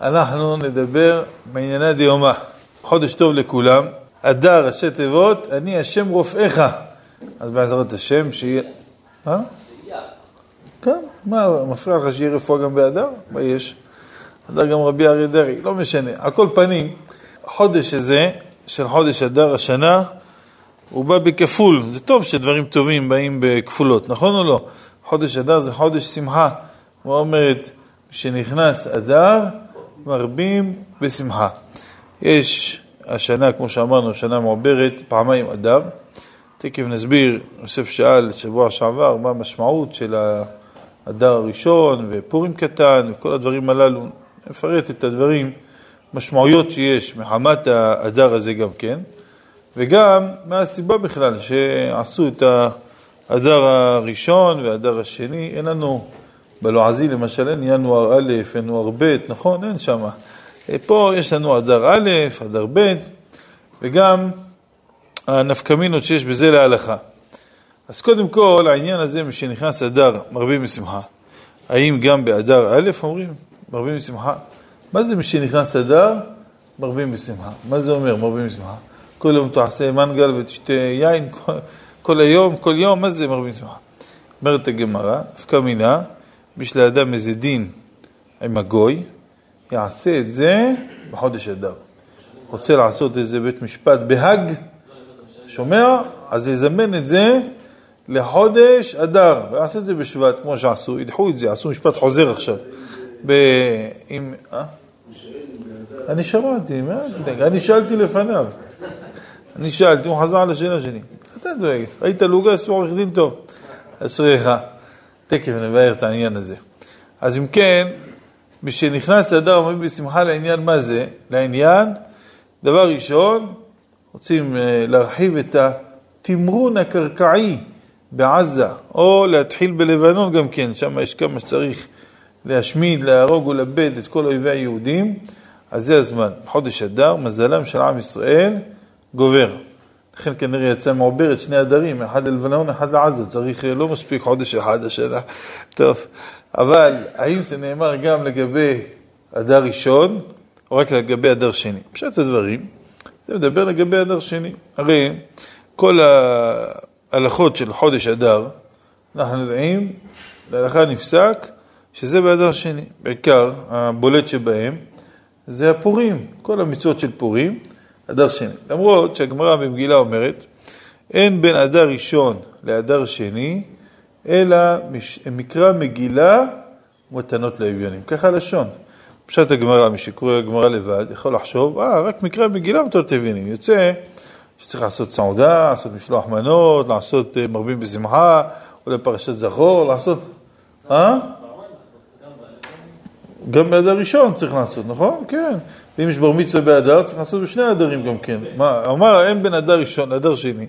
אנחנו נדבר בענייני דיומא. חודש טוב לכולם. אדר, ראשי תיבות, אני השם רופאיך. אז בעזרת השם, שיהיה... אה? כן, מה, מפריע לך שיהיה רפואה גם באדר? מה יש? אדר גם רבי אריה דרעי, לא משנה. על כל פנים, החודש הזה, של חודש אדר השנה, הוא בא בכפול. זה טוב שדברים טובים באים בכפולות, נכון או לא? חודש אדר זה חודש שמחה. הוא אומרת, כשנכנס אדר, מרבים בשמחה. יש השנה, כמו שאמרנו, שנה מעוברת, פעמיים אדר. תכף נסביר, יוסף שאל שבוע שעבר מה המשמעות של האדר הראשון ופורים קטן וכל הדברים הללו. נפרט את הדברים, משמעויות שיש מחמת האדר הזה גם כן, וגם מה הסיבה בכלל שעשו את האדר הראשון והאדר השני. אין לנו בלועזי למשל אין ינואר א', ינואר ב', נכון? אין שם. פה יש לנו אדר א', אדר ב', וגם הנפקמינות שיש בזה להלכה. אז קודם כל, העניין הזה, משנכנס אדר, מרבים משמחה. האם גם באדר א' אומרים מרבים משמחה? מה זה משנכנס אדר, מרבים בשמחה? מה זה אומר מרבים בשמחה? כל יום תעשה מנגל ותשתה יין, כל, כל היום, כל יום, מה זה מרבים בשמחה? אומרת הגמרא, נפקא מינה, מי שלאדם איזה דין עם הגוי, יעשה את זה בחודש אדר. רוצה לעשות איזה בית משפט בהאג, שומע? אז יזמן את זה לחודש אדר, ויעשה את זה בשבט, כמו שעשו, ידחו את זה, עשו משפט חוזר עכשיו. ב... עם... אה? אני שמעתי, מה תדאג? אני שאלתי לפניו. אני שאלתי, הוא חזר על השאלה שלי. אתה דואג, היית לוגס ועורך דין טוב. אשריך. תכף נבהר את העניין הזה. אז אם כן, משנכנס אדר אומרים בשמחה לעניין מה זה? לעניין, דבר ראשון, רוצים אה, להרחיב את התמרון הקרקעי בעזה, או להתחיל בלבנון גם כן, שם יש כמה שצריך להשמיד, להרוג ולאבד את כל אויבי היהודים, אז זה הזמן. חודש אדר, מזלם של עם ישראל גובר. לכן כנראה יצא מעוברת שני הדרים, אחד ללבנון, אחד לעזה, צריך, לא מספיק חודש אחד השנה. טוב, אבל האם זה נאמר גם לגבי אדר ראשון, או רק לגבי אדר שני? פשט הדברים, זה מדבר לגבי אדר שני. הרי כל ההלכות של חודש אדר, אנחנו יודעים, להלכה נפסק שזה באדר שני. בעיקר, הבולט שבהם זה הפורים, כל המצוות של פורים. אדר שני. למרות שהגמרא במגילה אומרת, אין בין אדר ראשון לאדר שני, אלא מקרא מגילה ומתנות לאביונים. ככה לשון. פשט הגמרא, מי שקורא הגמרא לבד, יכול לחשוב, אה, רק מקרא מגילה ומתנות לאביונים. יוצא שצריך לעשות סעודה, לעשות משלוח מנות, לעשות אה, מרבים בשמחה, או לפרשת זכור, לעשות... אה? גם באדר ראשון צריך לעשות, נכון? כן. ואם יש בר מצווה באדר, צריך לעשות בשני הדרים גם כן. מה, אמר, אין בין אדר ראשון לאדר שני.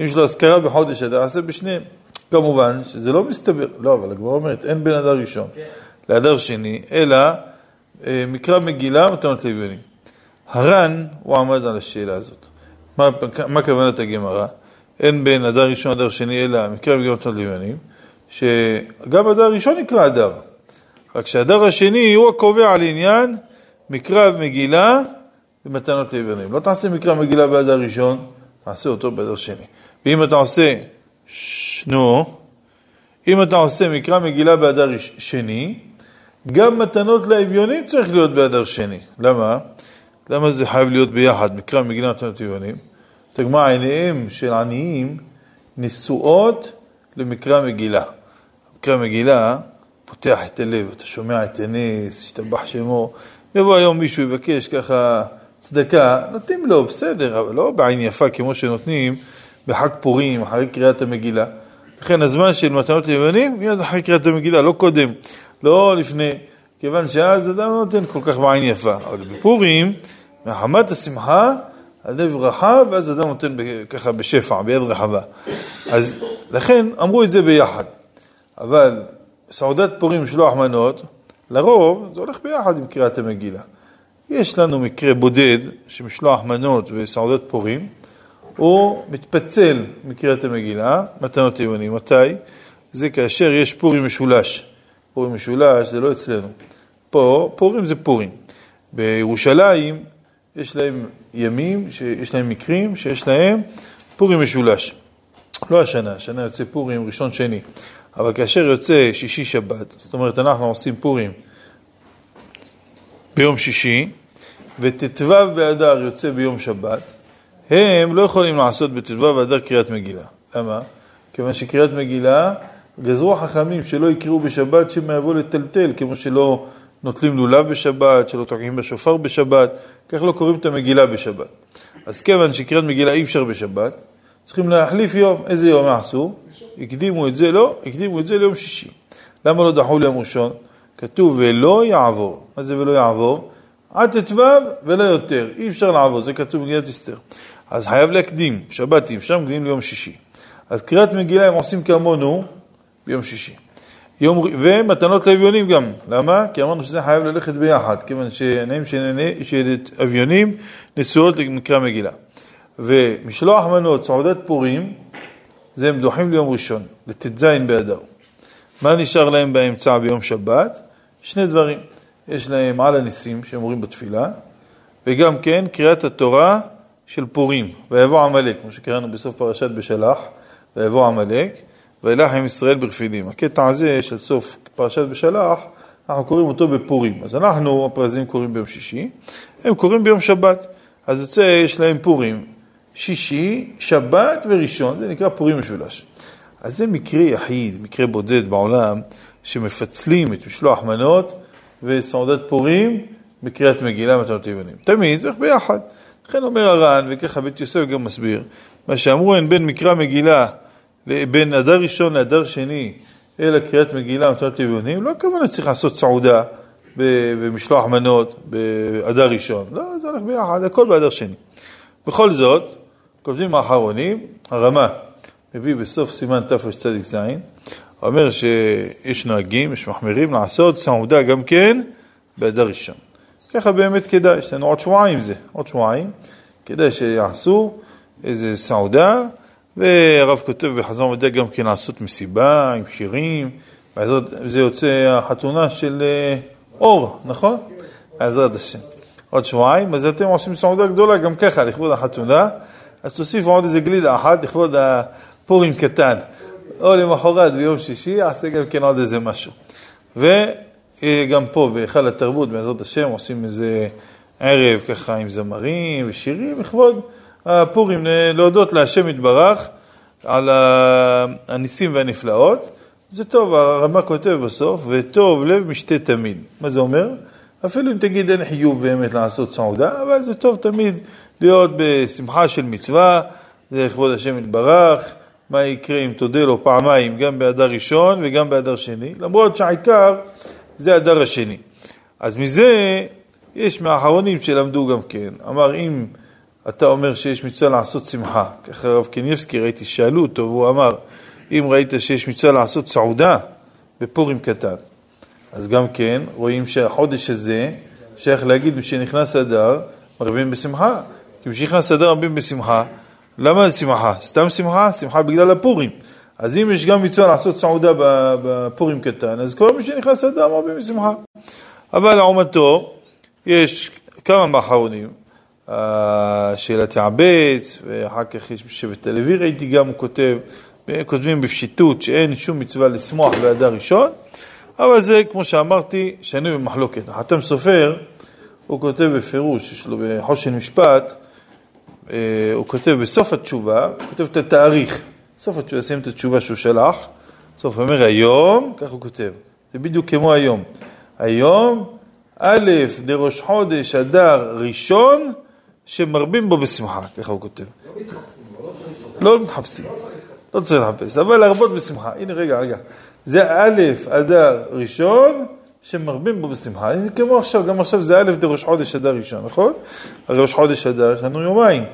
אם יש לו אזכרה בחודש אדר, עשה בשניהם. כמובן שזה לא מסתבר, לא, אבל הגמרא אומרת, אין בין אדר ראשון לאדר שני, אלא אה, מקרא מגילה מתנות לביונים. הר"ן, הוא עמד על השאלה הזאת. מה, מה כוונת הגמרא? אין בין אדר ראשון לאדר שני, אלא מקרא מגילה מתנות לביונים, שגם אדר ראשון נקרא אדר. רק שהדר השני הוא הקובע על עניין מקרא ומגילה ומתנות ליוונים. לא תעשה מקרא ומגילה באדר ראשון, תעשה אותו באדר שני. ואם אתה עושה, נו, אם אתה עושה מקרא מגילה באדר שני, גם מתנות לאביונים צריך להיות באדר שני. למה? למה זה חייב להיות ביחד, מקרא מגילה ומתנות לאביונים? תגמר עיניהם של עניים נשואות למקרא מגילה. מקרא מגילה פותח את הלב, אתה שומע את הנס, השתבח שמו. יבוא היום מישהו יבקש ככה צדקה, נותנים לו, בסדר, אבל לא בעין יפה כמו שנותנים בחג פורים, אחרי קריאת המגילה. לכן הזמן של מתנות ליוונים, מיד אחרי קריאת המגילה, לא קודם, לא לפני, כיוון שאז אדם לא נותן כל כך בעין יפה. אבל בפורים, מחמת השמחה, הלב רחב, ואז אדם נותן ככה בשפע, ביד רחבה. אז לכן אמרו את זה ביחד. אבל סעודת פורים משלוח מנות, לרוב זה הולך ביחד עם קריאת המגילה. יש לנו מקרה בודד שמשלוח מנות וסעודת פורים, הוא מתפצל מקריאת המגילה, מתנות יוונים. מתי? זה כאשר יש פורים משולש. פורים משולש זה לא אצלנו. פה, פורים זה פורים. בירושלים יש להם ימים, יש להם מקרים שיש להם פורים משולש. לא השנה, השנה יוצא פורים ראשון שני, אבל כאשר יוצא שישי שבת, זאת אומרת אנחנו עושים פורים ביום שישי, וט"ו באדר יוצא ביום שבת, הם לא יכולים לעשות בט"ו באדר קריאת מגילה. למה? כיוון שקריאת מגילה, גזרו החכמים שלא יקראו בשבת שמא יבוא לטלטל, כמו שלא נוטלים לולב בשבת, שלא תוקעים בשופר בשבת, כך לא קוראים את המגילה בשבת. אז כיוון שקריאת מגילה אי אפשר בשבת, צריכים להחליף יום. איזה יום יעשו? הקדימו את זה, לא, הקדימו את זה ליום שישי. למה לא דחו ליום ראשון? כתוב ולא יעבור. מה זה ולא יעבור? עד ט"ו ולא יותר. אי אפשר לעבור, זה כתוב במגילת אסתר. אז חייב להקדים, שבת אי אפשר, מקדימים ליום שישי. אז קריאת מגילה הם עושים כמונו ביום שישי. יום, ומתנות לאביונים גם. למה? כי אמרנו שזה חייב ללכת ביחד, כיוון שעיניים של אביונים נשואות למקרא מגילה. ומשלוח מנות, סעודת פורים, זה הם דוחים ליום ראשון, לט"ז באדר. מה נשאר להם באמצע ביום שבת? שני דברים. יש להם על הניסים שהם אומרים בתפילה, וגם כן קריאת התורה של פורים, ויבוא עמלק, כמו שקראנו בסוף פרשת בשלח, ויבוא עמלק, וילך עם ישראל ברפידים. הקטע הזה של סוף פרשת בשלח, אנחנו קוראים אותו בפורים. אז אנחנו, הפרזים קוראים ביום שישי, הם קוראים ביום שבת. אז יוצא, יש להם פורים, שישי, שבת וראשון, זה נקרא פורים משולש. אז זה מקרה יחיד, מקרה בודד בעולם, שמפצלים את משלוח מנות וסעודת פורים בקריאת מגילה מתנות יוונים. תמיד צריך ביחד. לכן אומר הר"ן, וככה בית יוסף גם מסביר, מה שאמרו הן בין מקרא מגילה, בין אדר ראשון לאדר שני, אלא קריאת מגילה מתנות יוונים, לא הכוונה צריך לעשות סעודה ומשלוח מנות באדר ראשון, לא, זה הולך ביחד, הכל באדר שני. בכל זאת, כותבים האחרונים, הרמה מביא בסוף סימן תרצ"ז, אומר שיש נוהגים, יש מחמירים לעשות סעודה גם כן באדר ראשון. ככה באמת כדאי, יש לנו עוד שבועיים זה, עוד שבועיים, כדאי שיעשו איזה סעודה, והרב כותב בחזון ודאי גם כן לעשות מסיבה עם שירים, וזה יוצא החתונה של אה, אור, נכון? בעזרת השם. עוד שבועיים, אז אתם עושים סעודה גדולה גם ככה, לכבוד החתונה, אז תוסיפו עוד איזה גלידה אחת לכבוד הפורים קטן. או למחרת ביום שישי, יעשה גם כן עוד איזה משהו. וגם פה בהיכל התרבות, בעזרת השם, עושים איזה ערב ככה עם זמרים ושירים, לכבוד הפורים, להודות להשם יתברך על הניסים והנפלאות. זה טוב, הרמ"א כותב בסוף, וטוב לב משתה תמיד. מה זה אומר? אפילו אם תגיד אין חיוב באמת לעשות סעודה, אבל זה טוב תמיד להיות בשמחה של מצווה, זה לכבוד השם יתברך, מה יקרה אם תודה לו פעמיים, גם באדר ראשון וגם באדר שני, למרות שהעיקר זה אדר השני. אז מזה יש מהאחרונים שלמדו גם כן. אמר, אם אתה אומר שיש מצווה לעשות שמחה, ככה הרב קניבסקי, ראיתי, שאלו אותו, והוא אמר, אם ראית שיש מצווה לעשות סעודה בפורים קטן, אז גם כן רואים שהחודש הזה שייך להגיד, משנכנס אדר, מרבים בשמחה. כי משנכנס אדר מרבים בשמחה, למה שמחה? סתם שמחה? שמחה בגלל הפורים. אז אם יש גם מצווה לעשות סעודה בפורים קטן, אז כל מי שנכנס אדר מרבים בשמחה. אבל לעומתו, יש כמה מאחרונים, שאלת יעבץ, ואחר כך יש בשבט אביב, ראיתי גם, הוא כותב, כותבים בפשיטות שאין שום מצווה לשמוח באדר ראשון, אבל זה, כמו שאמרתי, שנוי במחלוקת. החתם סופר, הוא כותב בפירוש, יש לו בחושן משפט, אה, הוא כותב בסוף התשובה, הוא כותב את התאריך. בסוף התשובה, שים את התשובה שהוא שלח, בסוף הוא אומר היום, כך הוא כותב, זה בדיוק כמו היום. היום, א' דראש חודש אדר ראשון, שמרבים בו בשמחה, ככה הוא כותב. לא מתחפשים, לא צריך לחפש, אבל להרבות בשמחה. הנה, רגע, רגע. זה א' אדר ראשון, שמרבים בו בשמחה. זה כמו עכשיו, גם עכשיו זה א' דראש חודש אדר ראשון, נכון? ראש חודש אדר, יש לנו יומיים.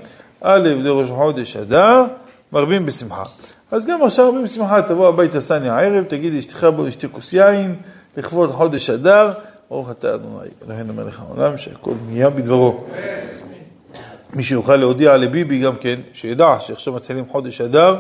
א' דראש חודש אדר, מרבים בשמחה. אז גם עכשיו מרבים בשמחה, תבוא הביתה סני הערב, תגיד אשתך בוא נשתה כוס יין, לכבוד חודש אדר, ברוך אתה אדוני, אלוהינו מלך העולם, שהכל נהיה בדברו. מי שיוכל להודיע לביבי גם כן, שידע שעכשיו מתחילים חודש אדר,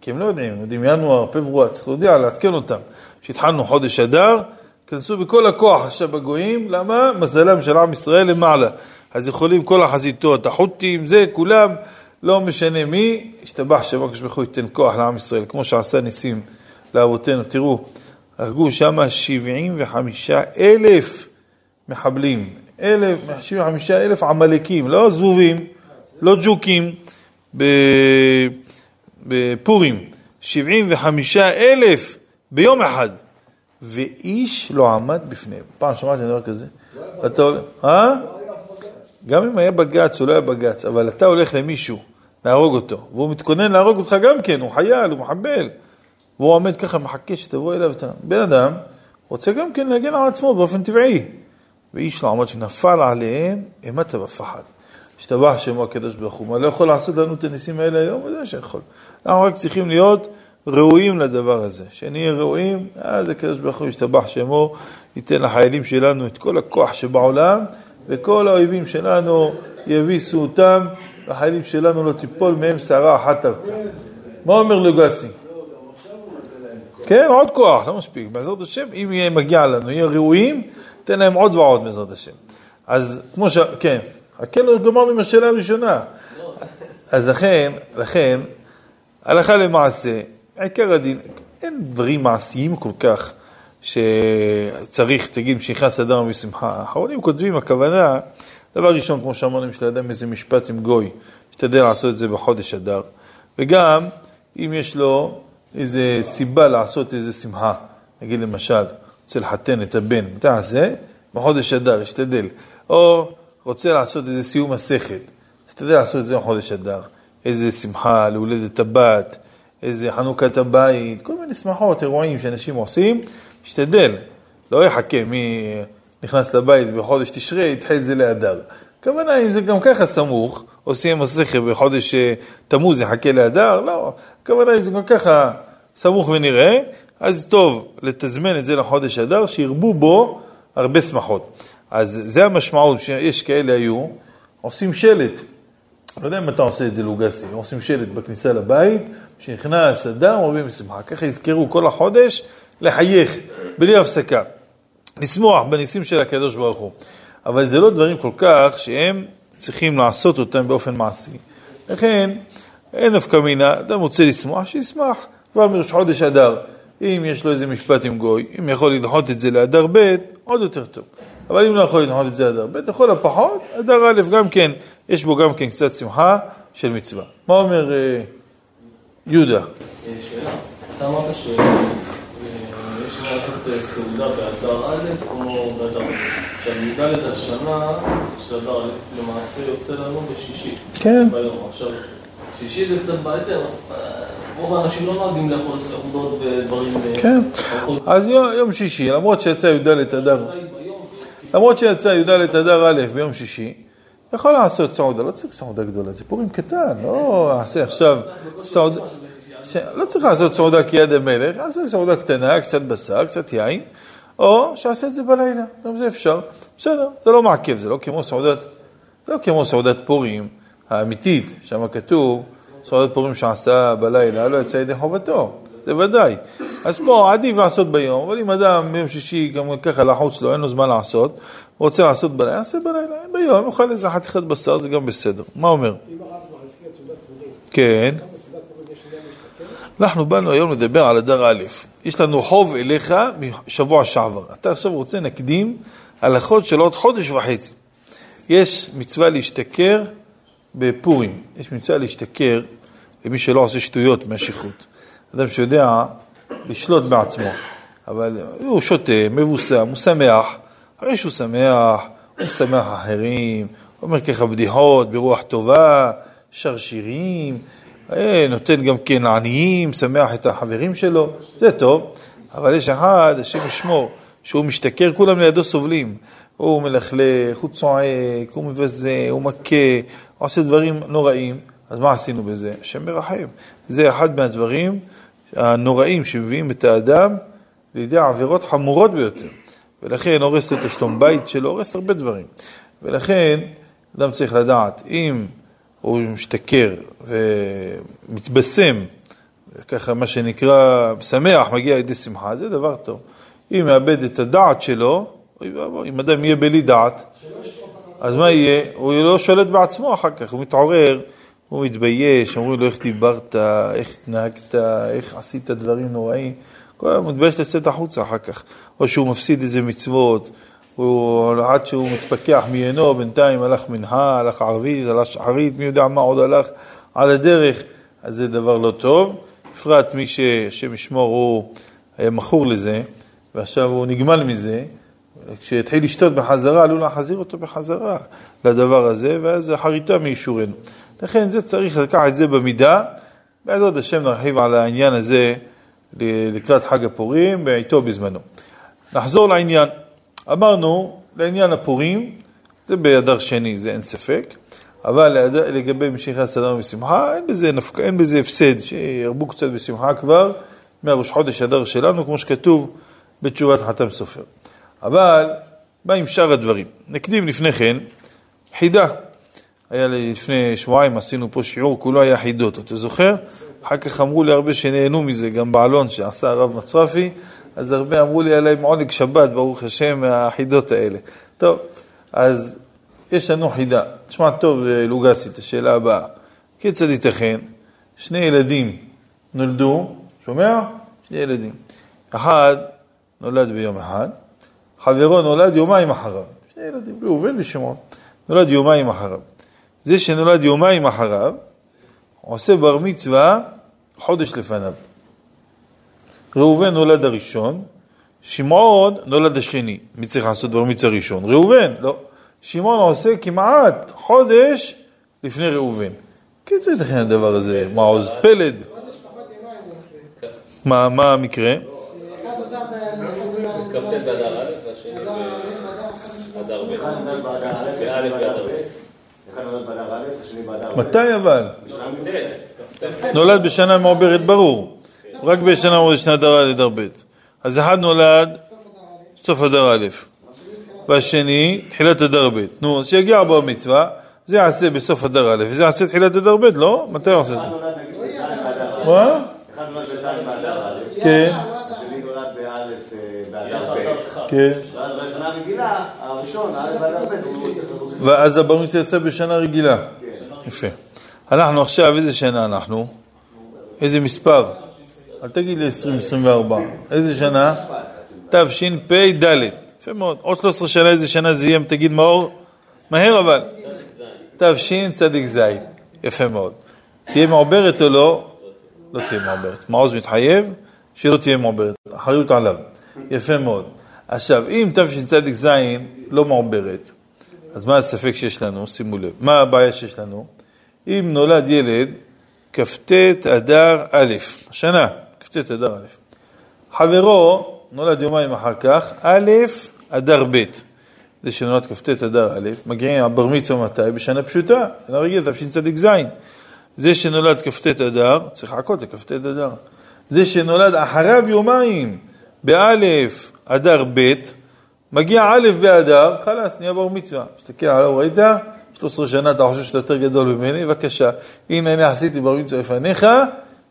כי הם לא יודעים, יודעים ינואר, פברואר, צריך להודיע, לעדכן אותם. שהתחלנו חודש אדר, כנסו בכל הכוח עכשיו בגויים, למה? מזלם של עם ישראל למעלה. אז יכולים כל החזיתות, החות'ים, זה, כולם, לא משנה מי, השתבח שם הקדוש ברוך הוא ייתן כוח לעם ישראל, כמו שעשה ניסים לאבותינו. תראו, הרגו שם 75 אלף מחבלים, 75 אלף עמלקים, לא זבובים, לא ג'וקים, בפורים, 75 אלף ביום אחד, ואיש לא עמד בפניהם. פעם שמעתי דבר כזה? אתה הולך, אה? גם אם היה בג"ץ או לא היה בג"ץ, אבל אתה הולך למישהו להרוג אותו, והוא מתכונן להרוג אותך גם כן, הוא חייל, הוא מחבל, והוא עומד ככה, מחכה שתבוא אליו, בן אדם רוצה גם כן להגן על עצמו באופן טבעי. ואיש לא עמד שנפל עליהם אימת ופחד. השתבח שמו הקדוש ברוך הוא. מה לא יכול לעשות לנו את הניסים האלה היום? ודאי שיכול. אנחנו רק צריכים להיות ראויים לדבר הזה. שנהיה ראויים, אז הקדוש ברוך הוא ישתבח שמו, ייתן לחיילים שלנו את כל הכוח שבעולם, וכל האויבים שלנו יביסו אותם, והחיילים שלנו לא תיפול מהם שערה אחת ארצה. מה אומר לוגסי? כן, עוד כוח, לא מספיק. בעזרת השם, אם יהיה מגיע לנו, יהיה ראויים, תן להם עוד ועוד בעזרת השם. אז כמו ש... כן, חכה לו, גמרנו עם השאלה הראשונה. אז לכן, לכן, הלכה למעשה, עיקר הדין, אין דברים מעשיים כל כך שצריך, תגיד, שנכנס אדם בשמחה. האחרונים כותבים, הכוונה, דבר ראשון, כמו שאמרנו, אם יש לאדם איזה משפט עם גוי, ישתדל לעשות את זה בחודש אדר. וגם, אם יש לו איזה סיבה לעשות איזה שמחה, נגיד למשל, רוצה לחתן את הבן, תעשה, בחודש אדר, ישתדל. או רוצה לעשות איזה סיום מסכת, ישתדל לעשות את זה בחודש אדר. איזה שמחה להולדת הבת, איזה חנוכת הבית, כל מיני שמחות, אירועים שאנשים עושים, ישתדל. לא יחכה מי נכנס לבית בחודש תשרי, ידחה את זה לאדר. הכוונה, אם זה גם ככה סמוך, עושים מסכת בחודש אה, תמוז, יחכה לאדר, לא. הכוונה, אם זה גם ככה סמוך ונראה, אז טוב לתזמן את זה לחודש אדר, שירבו בו הרבה שמחות. אז זה המשמעות, שיש כאלה היו, עושים שלט. לא יודע אם אתה עושה את זה לוגסי, עושים שלט בכניסה לבית, כשנכנס אדר, אומרים בשמחה. ככה יזכרו כל החודש לחייך, בלי הפסקה. לשמוח בניסים של הקדוש ברוך הוא. אבל זה לא דברים כל כך שהם צריכים לעשות אותם באופן מעשי. לכן, אין נפקא מינה, אדם רוצה לשמוח, שישמח. כבר מראש חודש אדר, אם יש לו איזה משפט עם גוי, אם יכול לדחות את זה לאדר ב', עוד יותר טוב. אבל אם לא יכול לדחות את זה לאדר ב', לכל הפחות, אדר א' גם כן, יש בו גם כן קצת שמחה של מצווה. מה אומר אה, יהודה? שאלה, אתה אמרת שיש לעשות סעודה באדר א' או באדר ב'. עכשיו, י"ד זה השנה של אדר א', למעשה יוצא לנו בשישי. כן. ביום. עכשיו, שישי זה קצת בעייתי, רוב האנשים לא נוהגים לאכול סעודות ודברים... כן, אז יום שישי, למרות שיצא י"ד אדר, למרות שיצא י"ד אדר א' ביום שישי, יכול לעשות סעודה, לא צריך סעודה גדולה, זה פורים קטן, לא אעשה עכשיו סעודה, לא צריך לעשות סעודה כיד המלך, אעשה סעודה קטנה, קצת בשר, קצת יין, או שאעשה את זה בלילה, גם זה אפשר, בסדר, זה לא מעכב, זה לא כמו סעודת, זה לא כמו סעודת פורים האמיתית, שם כתוב סעודת פורים שעשה בלילה, לא יצא ידי חובתו, זה ודאי. אז פה עדיף לעשות ביום, אבל אם אדם ביום שישי גם ככה לחוץ לו, אין לו זמן לעשות, רוצה לעשות בלילה, יעשה בלילה, ביום, יאכל איזה חתיכת בשר, זה גם בסדר. מה אומר? כן. אנחנו באנו היום לדבר על אדר א', יש לנו חוב אליך משבוע שעבר. אתה עכשיו רוצה נקדים הלכות של עוד חודש וחצי. יש מצווה להשתכר בפורים, יש מצווה להשתכר למי שלא עושה שטויות מהשכרות. אדם שיודע לשלוט בעצמו, אבל הוא שותה, מבוסם, הוא שמח, הרי שהוא שמח, הוא משמח אחרים, הוא אומר ככה בדיחות ברוח טובה, שר שירים, אה, נותן גם כן עניים, שמח את החברים שלו, זה טוב, אבל יש אחד, השם ישמור, שהוא משתכר, כולם לידו סובלים. הוא מלכלך, הוא צועק, הוא מבזה, הוא מכה, הוא עושה דברים נוראים. אז מה עשינו בזה? השם מרחם. זה אחד מהדברים הנוראים שמביאים את האדם לידי עבירות חמורות ביותר. ולכן הורס את השלום בית שלו, הורס הרבה דברים. ולכן אדם צריך לדעת, אם הוא משתכר ומתבשם, ככה מה שנקרא, שמח, מגיע לידי שמחה, זה דבר טוב. אם מאבד את הדעת שלו, אם אדם יהיה בלי דעת, אז מה יהיה? הוא לא שולט בעצמו אחר כך, הוא מתעורר, הוא מתבייש, אומרים לו איך דיברת, איך התנהגת, איך עשית דברים נוראים. כל היום מתבייש לצאת החוצה אחר כך. או שהוא מפסיד איזה מצוות, הוא, עד שהוא מתפכח מעיינו, בינתיים הלך מנחה, הלך ערבית, הלך שחרית, מי יודע מה עוד הלך על הדרך, אז זה דבר לא טוב. בפרט מי שהשם ישמור הוא היה מכור לזה, ועכשיו הוא נגמל מזה, כשיתחיל לשתות בחזרה, עלול להחזיר אותו בחזרה לדבר הזה, ואז חריטה מאישורנו. לכן זה צריך לקחת את זה במידה, בעזרת השם נרחיב על העניין הזה לקראת חג הפורים, בעיתו בזמנו. נחזור לעניין. אמרנו, לעניין הפורים, זה באדר שני, זה אין ספק, אבל לגבי משיכי הסדר בשמחה, אין בזה, נפק... אין בזה הפסד, שירבו קצת בשמחה כבר מהראש חודש אדר שלנו, כמו שכתוב בתשובת חתם סופר. אבל מה עם שאר הדברים? נקדים לפני כן חידה. היה לי לפני שבועיים, עשינו פה שיעור, כולו היה חידות, אתה זוכר? אחר כך אמרו לי הרבה שנהנו מזה, גם בעלון שעשה הרב מצרפי, אז הרבה אמרו לי עליהם עונג שבת, ברוך השם, מהחידות האלה. טוב, אז יש לנו חידה. תשמע טוב, לוגסי, את השאלה הבאה. כיצד ייתכן? שני ילדים נולדו, שומע? שני ילדים. אחד נולד ביום אחד, חברו נולד יומיים אחריו. שני ילדים, ראובן ושמעון. נולד יומיים אחריו. זה שנולד יומיים אחריו, עושה בר מצווה חודש לפניו. ראובן נולד הראשון, שמעון נולד השני. מי צריך לעשות בר מצווה ראשון? ראובן, לא. שמעון עושה כמעט חודש לפני ראובן. כיצד ייתכן הדבר הזה? מעוז פלד. מה, מה המקרה? מתי אבל? נולד בשנה מעוברת, ברור. רק בשנה מעוברת שנה אדר א' אדר ב'. אז אחד נולד סוף אדר א', והשני תחילת אדר ב'. נו, אז שיגיע בר מצווה, זה יעשה בסוף אדר א', וזה יעשה תחילת אדר ב', לא? מתי הוא עושה את זה? מה? אחד נולד בז' באדר א', כן. השני נולד באלף באדר ב'. כן. בשנה רגילה, הראשון, א' באדר ב', ואז מצווה יצא בשנה רגילה. יפה. אנחנו עכשיו, איזה שנה אנחנו? איזה מספר? אל תגיד לי 2024. איזה שנה? תשפ"ד. יפה מאוד. עוד 13 שנה איזה שנה זה יהיה, תגיד מאור? מהר אבל. תשצ"ז. יפה מאוד. תהיה מעוברת או לא? לא תהיה מעוברת. מעוז מתחייב שלא תהיה מעוברת. אחריות עליו. יפה מאוד. עכשיו, אם תשצ"ז לא מעוברת, אז מה הספק שיש לנו? שימו לב. מה הבעיה שיש לנו? אם נולד ילד, כ"ט אדר א', השנה, כ"ט אדר א'. חברו נולד יומיים אחר כך, א', אדר ב'. זה שנולד כ"ט אדר א', מגיעים הבר מצווה מתי? בשנה פשוטה, שנה רגיל, תשצ"ז. זה שנולד כ"ט אדר, צריך לחכות לכ"ט אדר. זה שנולד אחריו יומיים, באלף אדר ב', מגיע א' באדר, חלאס, נהיה בר מצווה. מסתכל עליו, ראית? 13 שנה אתה חושב שאתה יותר גדול ממני, בבקשה. הנה אני עשיתי בר מצווה לפניך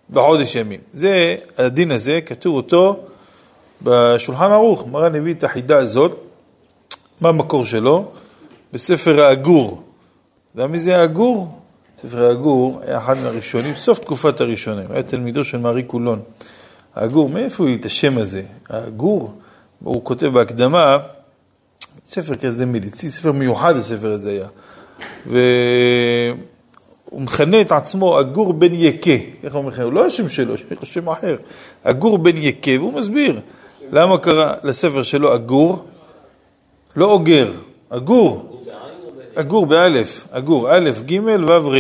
בחודש ימים. זה, הדין הזה, כתוב אותו בשולחן ערוך. מרן הביא את החידה הזאת, מה המקור שלו? בספר האגור. אתה יודע מי זה האגור? ספר האגור היה אחד מהראשונים, סוף תקופת הראשונים, היה תלמידו של מארי קולון. האגור, מאיפה הוא את השם הזה? האגור, הוא כותב בהקדמה, ספר כזה מליצי, ספר מיוחד הספר הזה היה. והוא מכנה את עצמו אגור בן יקה, איך הוא מכנה? הוא לא השם שלו, יש לו שם אחר. אגור בן יקה, והוא מסביר למה קרא לספר שלו אגור, לא אוגר, אגור. אגור באלף, אגור, א', ג', ו', ר',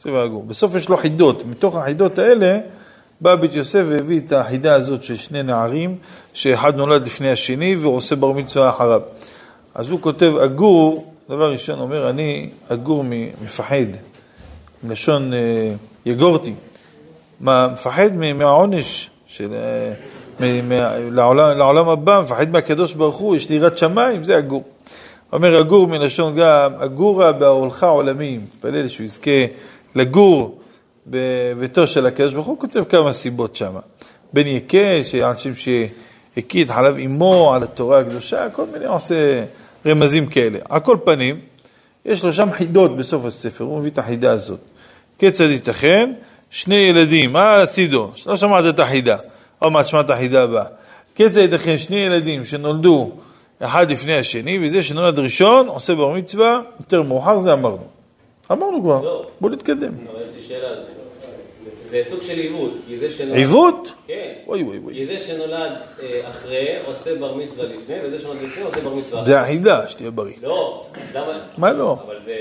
ספר אגור. בסוף יש לו חידות, מתוך החידות האלה בא בית יוסף והביא את החידה הזאת של שני נערים, שאחד נולד לפני השני והוא עושה בר מצווה אחריו. אז הוא כותב אגור, דבר ראשון אומר, אני אגור מפחד, מלשון אה, יגורתי. מה, מפחד מהעונש של... אה, לעולם, לעולם הבא, מפחד מהקדוש ברוך הוא, יש לי יראת שמיים, זה אגור. אומר אגור מלשון גם, אגורה בהולך עולמי, מתפלל שהוא יזכה לגור בביתו של הקדוש ברוך הוא, כותב כמה סיבות שם. בן יקה, שאנשים הקיא את חלב אמו על התורה הקדושה, כל מיני עושה רמזים כאלה. על כל פנים, יש לו שם חידות בסוף הספר, הוא מביא את החידה הזאת. כיצד ייתכן? שני ילדים, אה סידו, לא שמעת את החידה, עוד מעט שמע את החידה הבאה. כיצד ייתכן שני ילדים שנולדו אחד לפני השני, וזה שנולד ראשון עושה בר מצווה, יותר מאוחר זה אמרנו. אמרנו כבר, לא. בוא נתקדם. אבל יש לי שאלה על זה. זה סוג של עיוות, כי זה שנולד... עיוות? כן. אוי אוי אוי. כי זה שנולד אה, אחרי עושה בר מצווה לפני, וזה שנולד לפני עושה בר מצווה אחרי. זה החידה, שתהיה בריא. לא, למה? מה לא? אבל זה...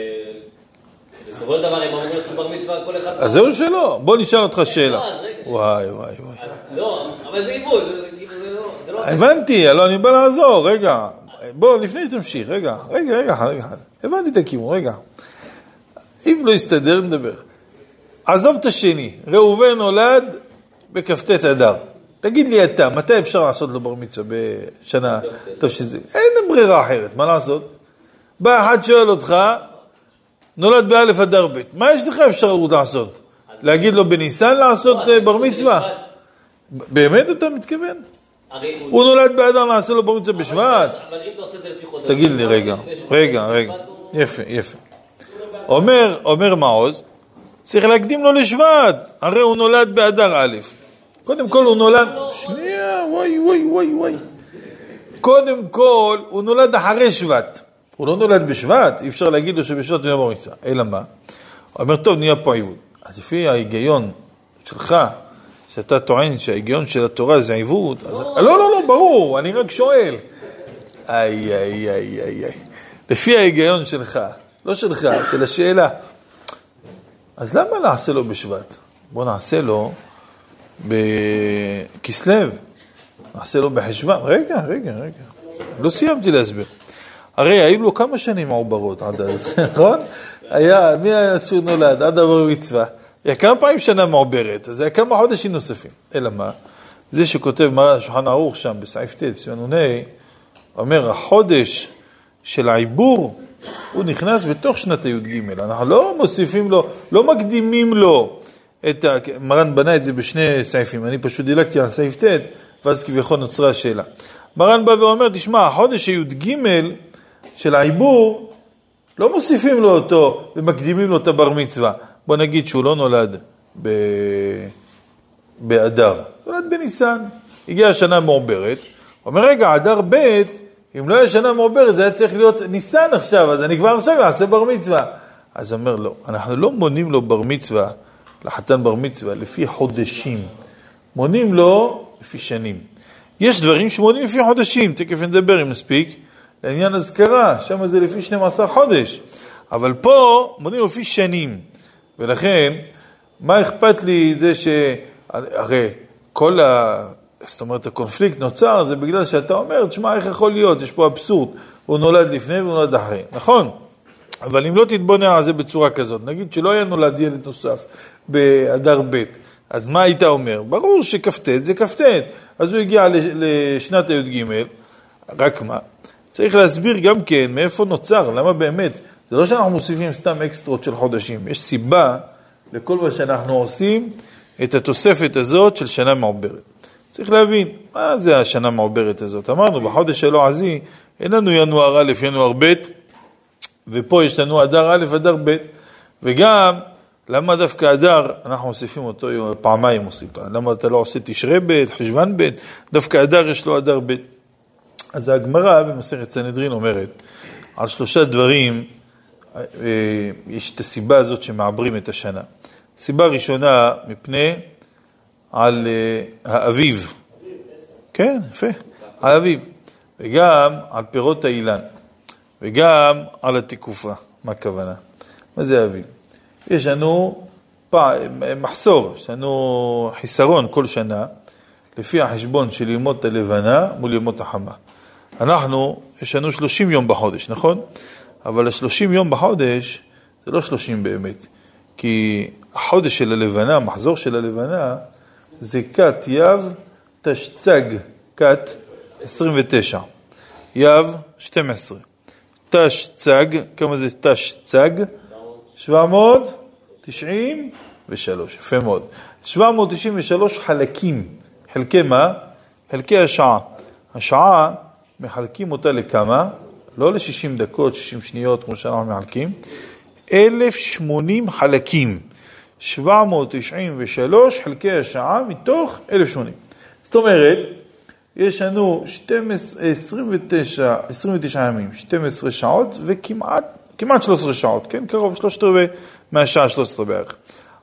בסופו של דבר הם אמורים לעשות בר מצווה כל אחד... אז זהו שלא, בוא נשאל אותך שאלה. לא. וואי וואי וואי. לא, אבל זה עיוות, כאילו לא... זה לא... הבנתי, לא, אני בא לעזור, רגע. בוא, לפני שתמשיך, רגע, רגע, רגע, רגע. הבנתי את הכיוון, רגע. אם לא יסתדר, נדבר. עזוב את השני, ראובן נולד בכ"ט אדר. תגיד לי אתה, מתי אפשר לעשות לו בר מצווה בשנה תש"ז? אין ברירה אחרת, מה לעשות? בא אחד שואל אותך, נולד באלף אדר ב', מה יש לך אפשרות לעשות? להגיד לו בניסן לעשות אה, בר מצווה? באמת אתה מתכוון? הוא נולד באדר, נעשה לו בר מצווה בשבט? תגיד לי רגע, רגע, רגע, יפה, יפה. אומר מעוז, צריך להקדים לו לשבט, הרי הוא נולד באדר א'. קודם כל הוא נולד, שנייה, וואי וואי וואי וואי. קודם כל, הוא נולד אחרי שבט. הוא לא נולד בשבט, אי אפשר להגיד לו שבשבט הוא בר מצווה. אלא מה? הוא אומר, טוב, נהיה פה עיוות. אז לפי ההיגיון שלך, שאתה טוען שההיגיון של התורה זה עיוות, אז... לא, לא, לא, ברור, אני רק שואל. איי, איי, איי, איי, איי. לפי ההיגיון שלך, לא שלך, של השאלה. אז למה נעשה לו בשבט? בוא נעשה לו בכסלו, נעשה לו בחשוון. רגע, רגע, רגע. לא סיימתי להסביר. הרי היו לו כמה שנים מעוברות עד אז, נכון? היה, מי היה שהוא נולד? עד הבר מצווה. היה כמה פעמים שנה מעוברת, אז היה כמה חודשים נוספים. אלא מה? זה שכותב מרן שולחן ערוך שם בסעיף ט', בסימן נ"ה, אומר, החודש של העיבור, הוא נכנס בתוך שנת הי"ג. אנחנו לא מוסיפים לו, לא מקדימים לו את ה... מרן בנה את זה בשני סעיפים, אני פשוט דילגתי על סעיף ט', ואז כביכול נוצרה השאלה. מרן בא ואומר, תשמע, החודש הי"ג של העיבור, לא מוסיפים לו אותו ומקדימים לו את הבר מצווה. בוא נגיד שהוא לא נולד ב... באדר, נולד בניסן. הגיעה שנה מעוברת, אומר, רגע, אדר ב', אם לא היה שנה מעוברת, זה היה צריך להיות ניסן עכשיו, אז אני כבר עכשיו אעשה בר מצווה. אז אומר, לא, אנחנו לא מונים לו בר מצווה, לחתן בר מצווה, לפי חודשים. מונים לו לפי שנים. יש דברים שמונים לפי חודשים, תכף נדבר אם נספיק. לעניין אזכרה, שם זה לפי 12 חודש. אבל פה מונים לפי שנים. ולכן, מה אכפת לי זה ש... הרי כל ה... זאת אומרת, הקונפליקט נוצר, זה בגלל שאתה אומר, תשמע, איך יכול להיות? יש פה אבסורד. הוא נולד לפני והוא נולד אחרי. נכון, אבל אם לא תתבונן על זה בצורה כזאת, נגיד שלא היה נולד ילד נוסף באדר ב', אז מה היית אומר? ברור שכ"ט זה כ"ט. אז הוא הגיע לשנת הי"ג, רק מה? צריך להסביר גם כן מאיפה נוצר, למה באמת. זה לא שאנחנו מוסיפים סתם אקסטרות של חודשים, יש סיבה לכל מה שאנחנו עושים, את התוספת הזאת של שנה מעוברת. צריך להבין, מה זה השנה המעוברת הזאת? אמרנו, בחודש שלו עזי, אין לנו ינואר א', ינואר ב', ופה יש לנו אדר א', אדר ב', וגם, למה דווקא אדר, אנחנו מוסיפים אותו פעמיים עושים למה אתה לא עושה תשרי ב', חשוון ב', דווקא אדר יש לו אדר ב'. אז הגמרא במסכת סנהדרין אומרת, על שלושה דברים אה, יש את הסיבה הזאת שמעברים את השנה. סיבה ראשונה, מפני על uh, האביב. כן, יפה, על האביב. וגם על פירות האילן. וגם על התיקופה. מה הכוונה? מה זה האביב? יש לנו פע... מחסור, יש לנו חיסרון כל שנה, לפי החשבון של ימות הלבנה מול ימות החמה. אנחנו, יש לנו 30 יום בחודש, נכון? אבל ה-30 יום בחודש זה לא 30 באמת, כי החודש של הלבנה, המחזור של הלבנה, זה כת יב תשצג, כת 29, יב 12, תשצג, כמה זה תשצג? 793, יפה מאוד. 793 חלקים, חלקי מה? חלקי השעה. השעה, מחלקים אותה לכמה? לא ל-60 דקות, 60 שניות, כמו שאנחנו מחלקים, 1,080 חלקים. 793 חלקי השעה מתוך 1,080. זאת אומרת, יש לנו 12, 29, 29 ימים, 12 שעות וכמעט כמעט 13 שעות, כן? קרוב שלושת רבעי מהשעה 13 בערך.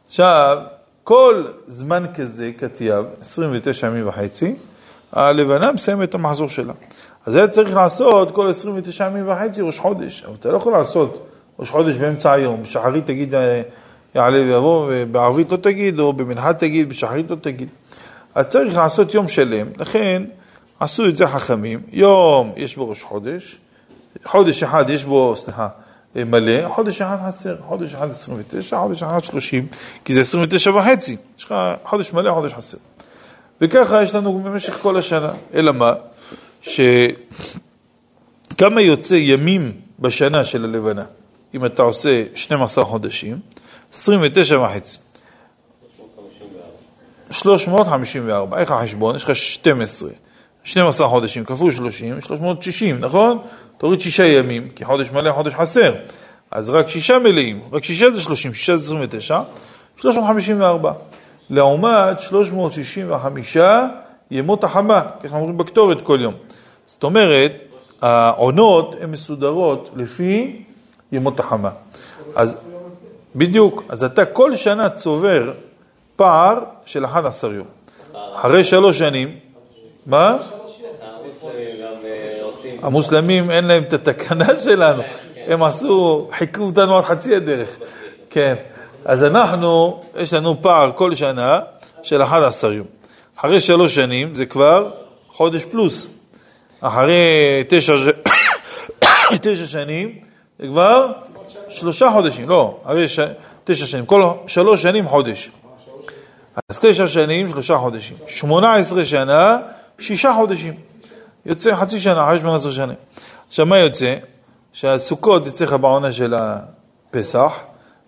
עכשיו, כל זמן כזה, כתיאב, 29 ימים וחצי, הלבנה מסיימת את המחזור שלה. אז היה צריך לעשות כל 29 ימים וחצי ראש חודש, אבל אתה לא יכול לעשות ראש חודש באמצע היום, בשחרית תגיד אה, יעלה ויבוא, ובערבית לא תגיד, או במנחה תגיד, בשחרית לא תגיד. אז צריך לעשות יום שלם, לכן עשו את זה חכמים, יום יש בו ראש חודש, חודש אחד יש בו, סליחה, מלא, חודש אחד חסר, חודש אחד 29, חודש אחד 30, כי זה 29 וחצי, יש לך חודש מלא, חודש חסר. וככה יש לנו במשך כל השנה. אלא מה? שכמה יוצא ימים בשנה של הלבנה? אם אתה עושה 12 חודשים, 29 וחצי. 354. איך החשבון? יש לך 12. 12 חודשים כפול 30, 360, נכון? תוריד שישה ימים, כי חודש מלא, חודש חסר. אז רק שישה מלאים, רק שישה זה 30, שישה זה 29, 354. לעומת 365 ימות החמה, ככה אומרים בקטורת כל יום. זאת אומרת, העונות הן מסודרות לפי ימות החמה. אז בדיוק, אז אתה כל שנה צובר פער של 11 יום. אחרי שלוש שנים, מה? המוסלמים אין להם את התקנה שלנו, הם עשו, חיכו אותנו עד חצי הדרך. כן, אז אנחנו, יש לנו פער כל שנה של 11 יום. אחרי שלוש שנים זה כבר חודש פלוס. אחרי תשע, שנים זה כבר שלושה חודשים, לא, אחרי ש... תשע שנים, כל שלוש שנים חודש. אז תשע שנים, שלושה חודשים. שמונה עשרה שנה, שישה חודשים. יוצא חצי שנה, אחרי שמונה עשרה שנה. עכשיו, מה יוצא? שהסוכות יצא לך בעונה של הפסח,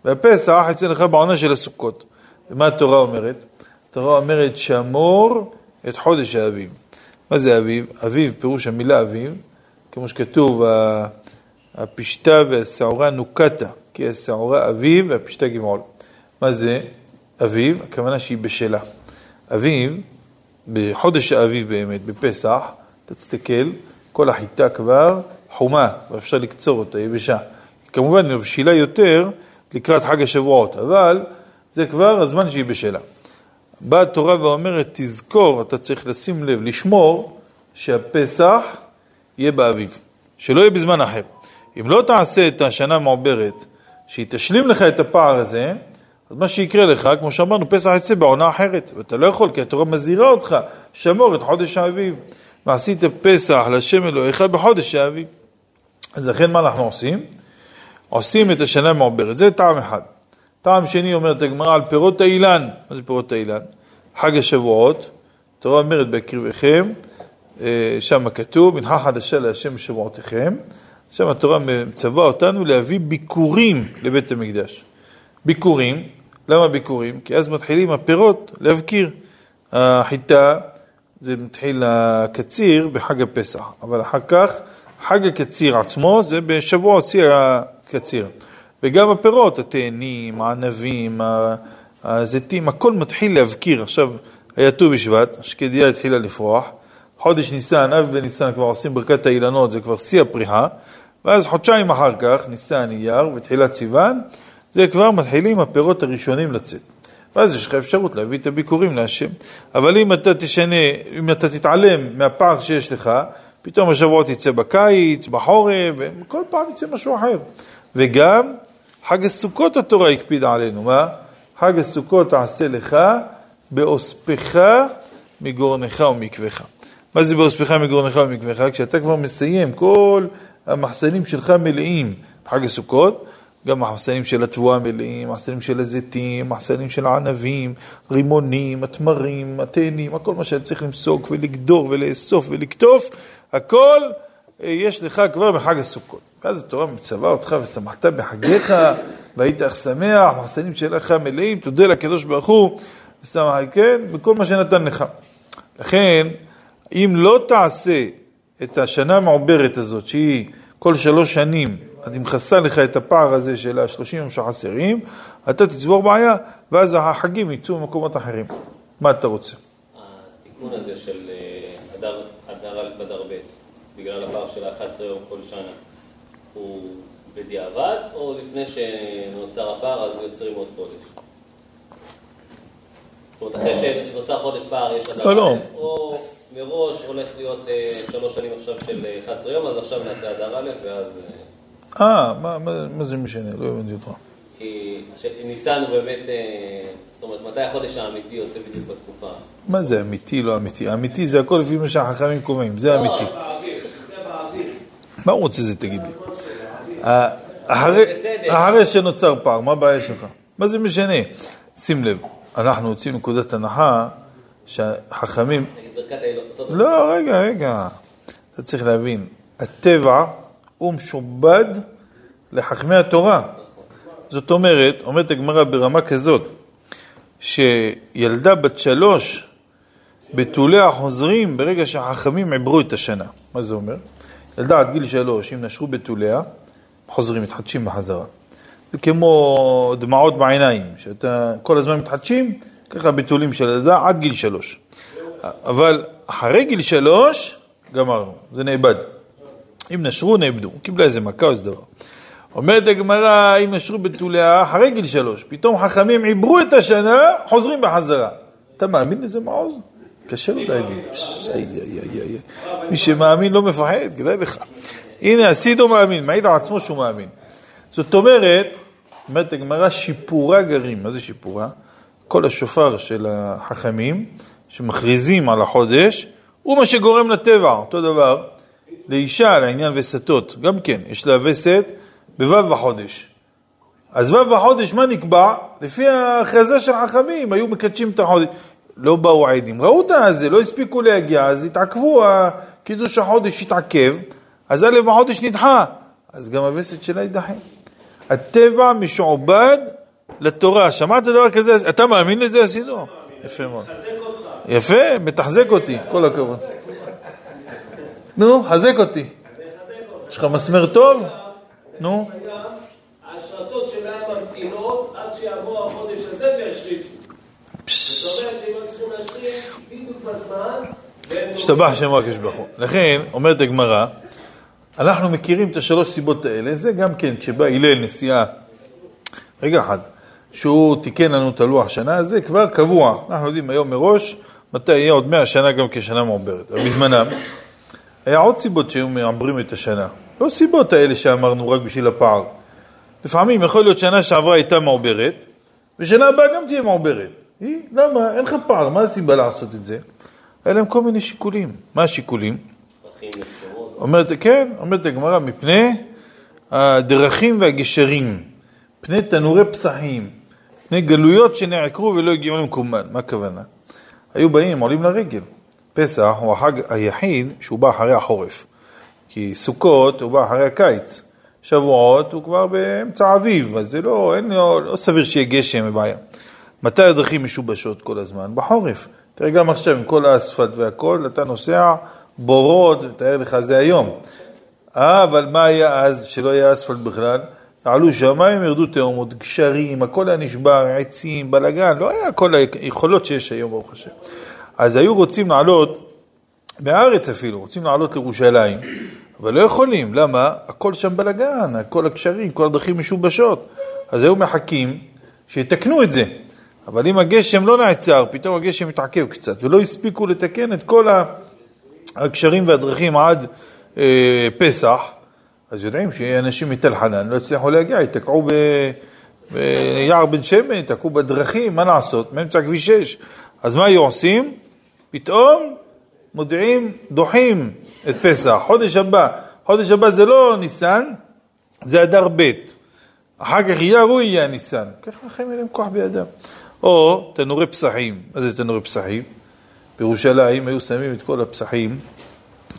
והפסח יצא לך בעונה של הסוכות. ומה התורה אומרת? התורה אומרת שמור את חודש האביב. מה זה אביב? אביב, פירוש המילה אביב, כמו שכתוב, הפשתה והשעורה נוקתה, כי השעורה אביב והפשתה גבעול. מה זה אביב? הכוונה שהיא בשלה. אביב, בחודש האביב באמת, בפסח, תסתכל, כל החיטה כבר חומה, ואפשר לקצור אותה, יבשה. כמובן, מבשילה יותר לקראת חג השבועות, אבל זה כבר הזמן שהיא בשלה. באה התורה ואומרת, תזכור, אתה צריך לשים לב, לשמור שהפסח יהיה באביב, שלא יהיה בזמן אחר. אם לא תעשה את השנה המעוברת, שהיא תשלים לך את הפער הזה, אז מה שיקרה לך, כמו שאמרנו, פסח יצא בעונה אחרת, ואתה לא יכול, כי התורה מזהירה אותך, שמור את חודש האביב. ועשית פסח לשם אלוהיך בחודש האביב. אז לכן מה אנחנו עושים? עושים את השנה המעוברת, זה טעם אחד. טעם שני אומרת הגמרא על פירות האילן, מה זה פירות האילן? חג השבועות, התורה אומרת בקרבכם, אה, שם כתוב, מנחה חדשה להשם שבועותיכם, שם התורה מצווה אותנו להביא ביקורים לבית המקדש. ביקורים, למה ביקורים? כי אז מתחילים הפירות להבקיר. החיטה, זה מתחיל הקציר בחג הפסח, אבל אחר כך חג הקציר עצמו זה בשבוע הוציא הקציר. וגם הפירות, התאנים, הענבים, הזיתים, הכל מתחיל להבקיר. עכשיו היה ט"ו בשבט, השקדיה התחילה לפרוח, חודש ניסן, אב בניסן כבר עושים ברכת האילנות, זה כבר שיא הפריחה, ואז חודשיים אחר כך, ניסן אייר ותחילת סיוון, זה כבר מתחילים הפירות הראשונים לצאת. ואז יש לך אפשרות להביא את הביקורים להשם. אבל אם אתה תשנה, אם אתה תתעלם מהפער שיש לך, פתאום השבועות יצא בקיץ, בחורף, וכל פעם יצא משהו אחר. וגם חג הסוכות התורה הקפידה עלינו, מה? חג הסוכות תעשה לך באוספך מגורנך ומקווך. מה זה באוספך מגורנך ומקווך? כשאתה כבר מסיים, כל המחסנים שלך מלאים בחג הסוכות, גם מחסנים של התבואה מלאים, מחסנים של הזיתים, מחסנים של הענבים, רימונים, התמרים, התאנים, הכל מה שאתה צריך למסוק ולגדור ולאסוף ולקטוף, הכל אה, יש לך כבר בחג הסוכות. ואז התורה מצווה אותך ושמחת בחגיך, והיית אך שמח, מחסנים שלך מלאים, תודה לקדוש ברוך הוא, ושמח, כן, בכל מה שנתן לך. לכן, אם לא תעשה את השנה המעוברת הזאת, שהיא כל שלוש שנים, אז היא מכסה לך את הפער הזה של השלושים יום שחסרים, אתה תצבור בעיה, ואז החגים יצאו ממקומות אחרים. מה אתה רוצה? התיקון הזה של אה, אדר אדר א' באדר ב', בגלל הפער של ה-11 יום כל שנה, הוא בדיעבד, או לפני שנוצר הפער אז יוצרים עוד חודש? זאת אומרת, אחרי שנוצר חודש פער יש אדר לא, לא. א', או מראש הולך להיות אה, שלוש שנים עכשיו של אה, 11 יום, אז עכשיו נעשה אדר א', ואז... אה, אה, מה, מה, מה זה משנה? לא הבנתי אותך. כי ניסן הוא באמת, אה, זאת אומרת, מתי החודש האמיתי יוצא בדיוק בתקופה? מה זה אמיתי, לא אמיתי? אמיתי זה הכל לפי מה שהחכמים קובעים, זה אמיתי. מה הוא רוצה זה, תגיד לי? אה, אחרי- שנוצר פער, מה הבעיה שלך? מה זה משנה? שים לב, אנחנו יוצאים מנקודת הנחה שהחכמים... לא, רגע, רגע. אתה צריך להבין, הטבע הוא משובד לחכמי התורה. זאת אומרת, אומרת הגמרא ברמה כזאת, שילדה בת שלוש בתוליה חוזרים ברגע שהחכמים עברו את השנה. מה זה אומר? ילדה עד גיל שלוש, אם נשרו בתוליה, חוזרים, מתחדשים בחזרה. זה כמו דמעות בעיניים, שאתה כל הזמן מתחדשים, ככה בתולים של ילדה עד גיל שלוש. אבל אחרי גיל שלוש, גמרנו, זה נאבד. אם נשרו, נאבדו. קיבלה איזה מכה או איזה דבר. אומרת הגמרא, אם נשרו בתוליה, אחרי גיל שלוש, פתאום חכמים עיברו את השנה, חוזרים בחזרה. אתה מאמין לזה מעוז? קשה לו להגיד. מי שמאמין לא מפחד, כדאי לך. הנה, הסידו מאמין, מעיד על עצמו שהוא מאמין. זאת אומרת, אומרת הגמרא, שיפורה גרים. מה זה שיפורה? כל השופר של החכמים, שמכריזים על החודש, הוא מה שגורם לטבע, אותו דבר. לאישה, לעניין וסתות, גם כן, יש לה וסת בו' בחודש. אז ו' בחודש, מה נקבע? לפי ההכרזה של חכמים, היו מקדשים את החודש. לא באו עדים, ראו את הזה, לא הספיקו להגיע, אז התעכבו, קידוש החודש התעכב, אז א' בחודש נדחה, אז גם הווסת שלה יידחה. הטבע משועבד לתורה. שמעת דבר כזה? אתה מאמין לזה, עשינו? יפה מאוד. יפה, מתחזק אותי, כל הכבוד. נו, חזק אותי. יש לך מסמר טוב? נו. השרצות שלהם ממתינות עד שיעבור החודש הזה וישריצו. זאת אומרת שהם היו צריכים להשריץ בדיוק בזמן. והם השתבח שם הקדוש ברוך הוא. לכן, אומרת הגמרא, אנחנו מכירים את השלוש סיבות האלה, זה גם כן, כשבא הלל נסיעה, רגע אחד, שהוא תיקן לנו את הלוח שנה, זה כבר קבוע. אנחנו יודעים היום מראש מתי יהיה עוד מאה שנה גם כשנה מעוברת. אבל בזמנם, היה עוד סיבות שהיו מעברים את השנה. לא סיבות האלה שאמרנו רק בשביל הפער. לפעמים יכול להיות שנה שעברה הייתה מעוברת, ושנה הבאה גם תהיה מעוברת. היא, למה? אין לך פער, מה הסיבה לעשות את זה? היה להם כל מיני שיקולים. מה השיקולים? אומרת, כן, אומרת הגמרא, מפני הדרכים והגשרים, פני תנורי פסחים, פני גלויות שנעקרו ולא הגיעו למקומן. מה הכוונה? היו באים, עולים לרגל. פסח הוא החג היחיד שהוא בא אחרי החורף. כי סוכות הוא בא אחרי הקיץ. שבועות הוא כבר באמצע האביב, אז זה לא, אין, לא, לא סביר שיהיה גשם ובעיה. מתי הדרכים משובשות כל הזמן? בחורף. תראה, גם עכשיו עם כל האספלט והכל, אתה נוסע בורות, תאר לך, זה היום. אה, אבל מה היה אז, שלא היה אספלט בכלל? עלו שמיים, ירדו תאומות, גשרים, הכל היה נשבר, עצים, בלאגן, לא היה כל היכולות שיש היום, ברוך השם. אז היו רוצים לעלות, מהארץ אפילו, רוצים לעלות לירושלים, אבל לא יכולים, למה? הכל שם בלאגן, כל הגשרים, כל הדרכים משובשות. אז היו מחכים שיתקנו את זה. אבל אם הגשם לא נעצר, פתאום הגשם מתעכב קצת, ולא הספיקו לתקן את כל הגשרים והדרכים עד אה, פסח, אז יודעים שאנשים מתל חנן לא הצליחו להגיע, ייתקעו ב... ביער בן שמן, ייתקעו בדרכים, מה לעשות? מאמצע כביש 6. אז מה היו עושים? פתאום מודיעים, דוחים את פסח, חודש הבא. חודש הבא זה לא ניסן, זה אדר ב'. אחר כך הוא יהיה הניסן. ככה לכם אין להם כוח בידם. או תנורי פסחים. מה זה תנורי פסחים? בירושלים היו שמים את כל הפסחים,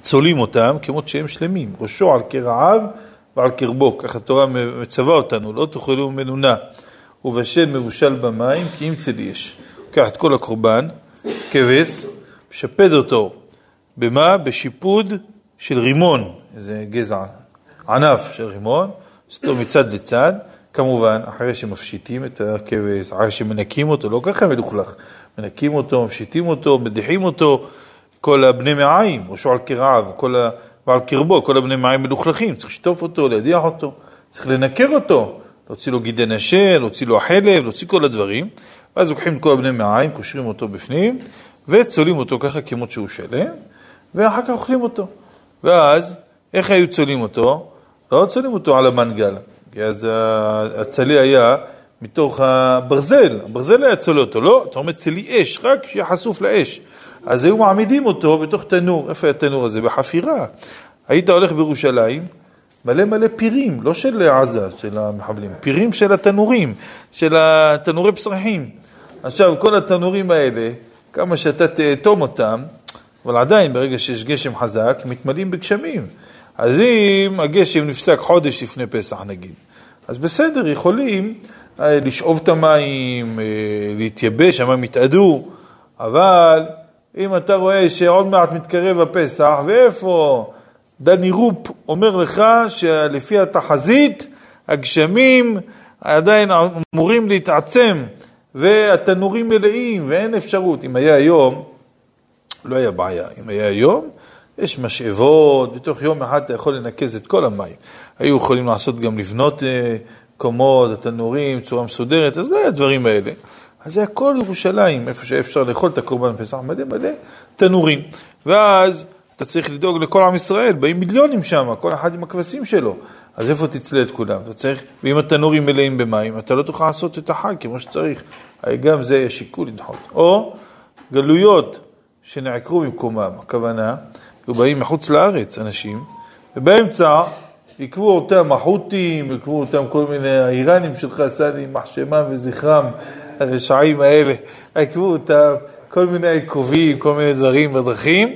צולים אותם כמות שהם שלמים. ראשו על קרעיו ועל קרבו. ככה התורה מצווה אותנו, לא תאכלו ממנו נע. ובשל מבושל במים כי אם צל יש. לוקח את כל הקורבן, כבש, משפד אותו במה? בשיפוד של רימון, איזה גזע, ענף של רימון, אותו מצד לצד, כמובן, אחרי שמפשיטים את הכבש, אחרי שמנקים אותו, לא ככה מלוכלך, מנקים אותו, מפשיטים אותו, מדיחים אותו, כל הבני מעיים, ראשו על קרעיו, כל ה... ועל קרבו, כל הבני מעיים מלוכלכים, צריך לשטוף אותו, להדיח אותו, צריך לנקר אותו, להוציא לו גידי נשר, להוציא לו החלב, להוציא כל הדברים, ואז לוקחים את כל הבני מעיים, קושרים אותו בפנים, וצולים אותו ככה כמות שהוא שלם, ואחר כך אוכלים אותו. ואז, איך היו צולים אותו? לא צולים אותו על המנגל, כי אז הצלי היה מתוך הברזל, הברזל היה צולה אותו, לא, אתה אומר צלי אש, רק שיהיה חשוף לאש. אז היו מעמידים אותו בתוך תנור, איפה היה התנור הזה? בחפירה. היית הולך בירושלים, מלא מלא פירים, לא של עזה, של המחבלים, פירים של התנורים, של התנורי פסחים. עכשיו, כל התנורים האלה, כמה שאתה תאטום אותם, אבל עדיין, ברגע שיש גשם חזק, מתמלאים בגשמים. אז אם הגשם נפסק חודש לפני פסח, נגיד, אז בסדר, יכולים אה, לשאוב את המים, אה, להתייבש, המים יתאדו, אבל אם אתה רואה שעוד מעט מתקרב הפסח, ואיפה דני רופ אומר לך שלפי התחזית, הגשמים עדיין אמורים להתעצם, והתנורים מלאים, ואין אפשרות. אם היה היום, לא היה בעיה. אם היה היום, יש משאבות, בתוך יום אחד אתה יכול לנקז את כל המים. היו יכולים לעשות גם לבנות אה, קומות, התנורים, צורה מסודרת, אז לא היה הדברים האלה. אז זה הכל ירושלים, איפה שאפשר לאכול את הקורבן פסח, מלא מלא תנורים. ואז אתה צריך לדאוג לכל עם ישראל, באים מיליונים שם, כל אחד עם הכבשים שלו. אז איפה תצלה את כולם? אתה צריך, ואם התנורים מלאים במים, אתה לא תוכל לעשות את החג כמו שצריך. גם זה יהיה שיקול לדחות. או גלויות שנעקרו במקומם, הכוונה, היו באים מחוץ לארץ אנשים, ובאמצע עיכבו אותם החות'ים, עיכבו אותם כל מיני האיראנים שלך, סני, מחשמם וזכרם, הרשעים האלה, עיכבו אותם, כל מיני עיכובים, כל מיני דברים בדרכים,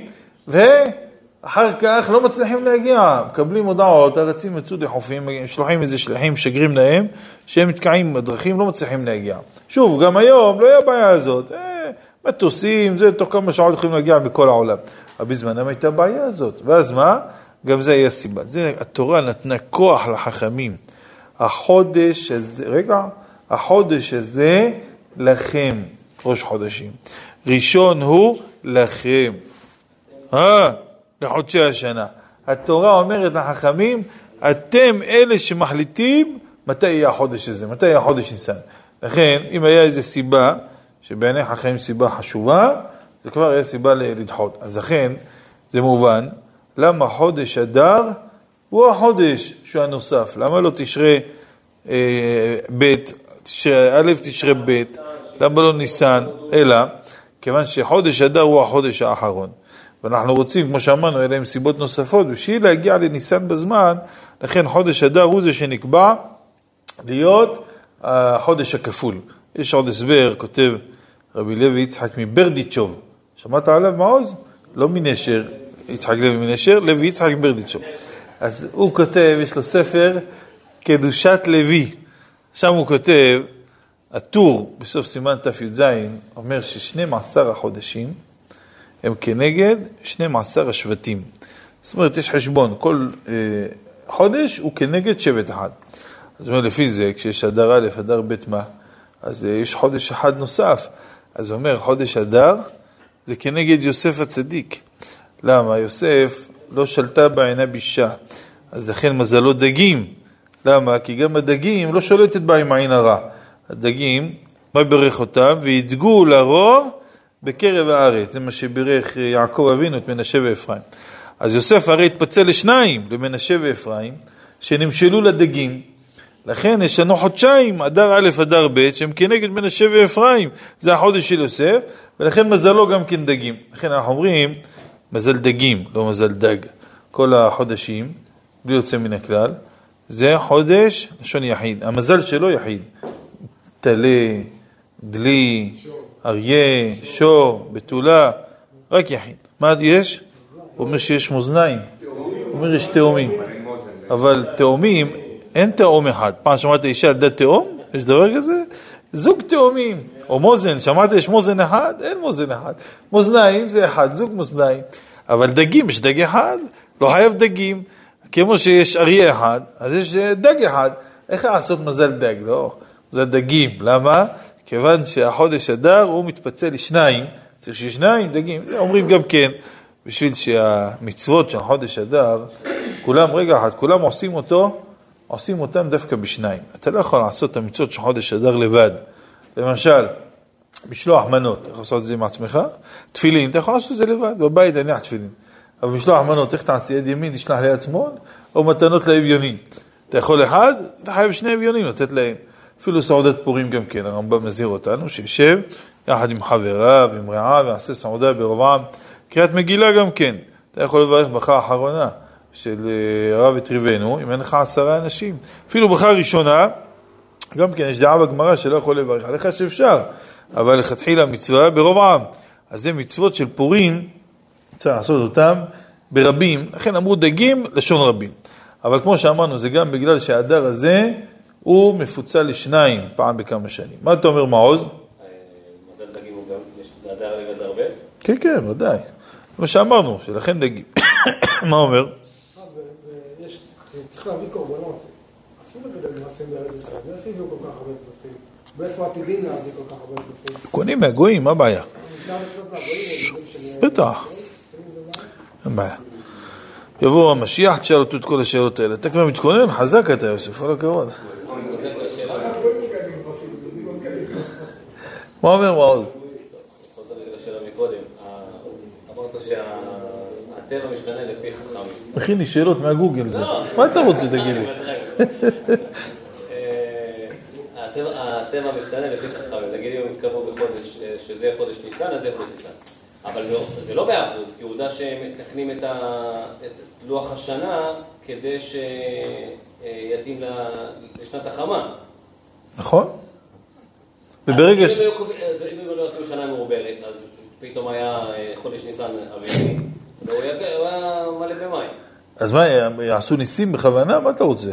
ואחר כך לא מצליחים להגיע, מקבלים הודעות, הרצים יצאו לחופים, שולחים איזה שליחים, שגרים להם, שהם נתקעים בדרכים, לא מצליחים להגיע. שוב, גם היום לא היה בעיה הזאת, אה, מטוסים, זה, תוך כמה שעות יכולים להגיע מכל העולם. אבל בזמנם הייתה בעיה הזאת, ואז מה? גם זה היה סיבה. זה, התורה נתנה כוח לחכמים. החודש הזה, רגע, החודש הזה לכם, ראש חודשים. ראשון הוא לכם. אה, לחודשי השנה. התורה אומרת לחכמים, אתם אלה שמחליטים מתי יהיה החודש הזה, מתי יהיה החודש ניסן. לכן, אם היה איזו סיבה, שבעיני חכמים סיבה חשובה, זה כבר היה סיבה לדחות. אז לכן, זה מובן, למה חודש אדר הוא החודש שהוא הנוסף. למה לא תשרה אה, ב', תשרה א', תשרה ב', למה לא ניסן, אלא כיוון שחודש אדר הוא החודש האחרון. ואנחנו רוצים, כמו שאמרנו, אלה עם סיבות נוספות, בשביל להגיע לניסן בזמן, לכן חודש אדר הוא זה שנקבע להיות החודש הכפול. יש עוד הסבר, כותב רבי לוי יצחק מברדיצ'וב. שמעת עליו מעוז? לא מנשר, יצחק לוי מנשר, לוי יצחק מברדיצ'וב. אז הוא כותב, יש לו ספר, קדושת לוי. שם הוא כותב, הטור בסוף סימן תי"ז אומר ששנים עשר החודשים הם כנגד שנים עשר השבטים. זאת אומרת, יש חשבון, כל אה, חודש הוא כנגד שבט אחד. זאת אומרת, לפי זה, כשיש אדר א', אדר ב' מה, אז אה, יש חודש אחד נוסף. אז הוא אומר, חודש אדר זה כנגד יוסף הצדיק. למה? יוסף לא שלטה בעיני בישה, אז לכן מזלו דגים. למה? כי גם הדגים לא שולטת בה עם עין הרע. הדגים, מה בירך אותם? וידגו לרוב בקרב הארץ. זה מה שבירך יעקב אבינו את מנשה ואפרים. אז יוסף הרי התפצל לשניים, למנשה ואפרים, שנמשלו לדגים. לכן יש לנו חודשיים, אדר א', אדר ב', שהם כנגד מנשה ואפרים. זה החודש של יוסף, ולכן מזלו גם כן דגים. לכן אנחנו אומרים, מזל דגים, לא מזל דג. כל החודשים, בלי יוצא מן הכלל, זה חודש לשון יחיד. המזל שלו יחיד. טלה, דלי, אריה, שור, בתולה, רק יחיד. מה יש? הוא אומר שיש מאזניים. הוא אומר יש תאומים. אבל תאומים, אין תאום אחד. פעם שמעת אישה על דת תאום? יש דבר כזה? זוג תאומים. או מוזן, שמעת יש מוזן אחד? אין מוזן אחד. מאזניים זה אחד, זוג מאזניים. אבל דגים, יש דג אחד, לא חייב דגים. כמו שיש אריה אחד, אז יש אה, דג אחד. איך לעשות מזל דג? לא, מזל דגים. למה? כיוון שהחודש אדר הוא מתפצל לשניים, צריך שיהיה שניים דגים. אומרים גם כן, בשביל שהמצוות של חודש אדר, כולם, רגע אחד, כולם עושים אותו, עושים אותם דווקא בשניים. אתה לא יכול לעשות את המצוות של חודש אדר לבד. למשל, משלוח מנות, אתה יכול לעשות את זה עם עצמך, תפילין, אתה יכול לעשות את זה לבד, בבית תניח תפילין. אבל משלוח מנות, איך תעשה יד ימין, תשלח ליד שמאל, או מתנות לאביונים. אתה יכול אחד, אתה חייב שני אביונים לתת להם. אפילו סעודת פורים גם כן, הרמב"ם מזהיר אותנו, שישב יחד עם חבריו, עם רעיו, ויעשה סעודה ברובעם. קריאת מגילה גם כן, אתה יכול לברך ברכה אחרונה של אה, הרב הטריבנו, אם אין לך עשרה אנשים. אפילו ברכה ראשונה, גם כן, יש דעה בגמרא שלא יכול לברך עליך שאפשר, אבל לכתחילה מצווה ברוב העם. אז זה מצוות של פורים, צריך לעשות אותם ברבים, לכן אמרו דגים, לשון רבים. אבל כמו שאמרנו, זה גם בגלל שההדר הזה הוא מפוצל לשניים פעם בכמה שנים. מה אתה אומר, מעוז? מזל דגים הוא גם, יש הרבה? כן, כן, ודאי. מה שאמרנו, שלכן דגים. מה אומר? יש, צריך להביא קורבנות. אסור לגדל כבשים בארץ ישראל. מאיפה הביאו כל כך הרבה כבשים? מאיפה עתידים להביא כל כך הרבה כבשים? קונים מהגויים, מה הבעיה? בטח. אין בעיה. יבוא המשיח, תשאל אותו את כל השאלות האלה. אתה כבר מתכונן? חזק אתה, יוסף, כל הכבוד. מה אומר מעוז? חוזר רגע לשאלה מקודם, ה- אמרת שהטבע משתנה לפי חכמים. מכין לי שאלות מהגוגל זה. מה אתה רוצה, תגיד לי? אה, הטבע משתנה לפי חכמים, נגיד אם הם קבעו בחודש, אה, שזה יהיה חודש ניסן, אז זה חודש ניסן. אבל לא- זה לא מאה אחוז, כי עובדה שהם מתקנים את ה- את לוח השנה כדי שיתאים לשנת החמה. נכון? וברגע ש... אם הם לא עשו שנה מעוברת, אז פתאום היה אה, חודש ניסן אביבי, והוא הוא היה מלא במים. אז מה, יעשו ניסים בכוונה? מה אתה רוצה?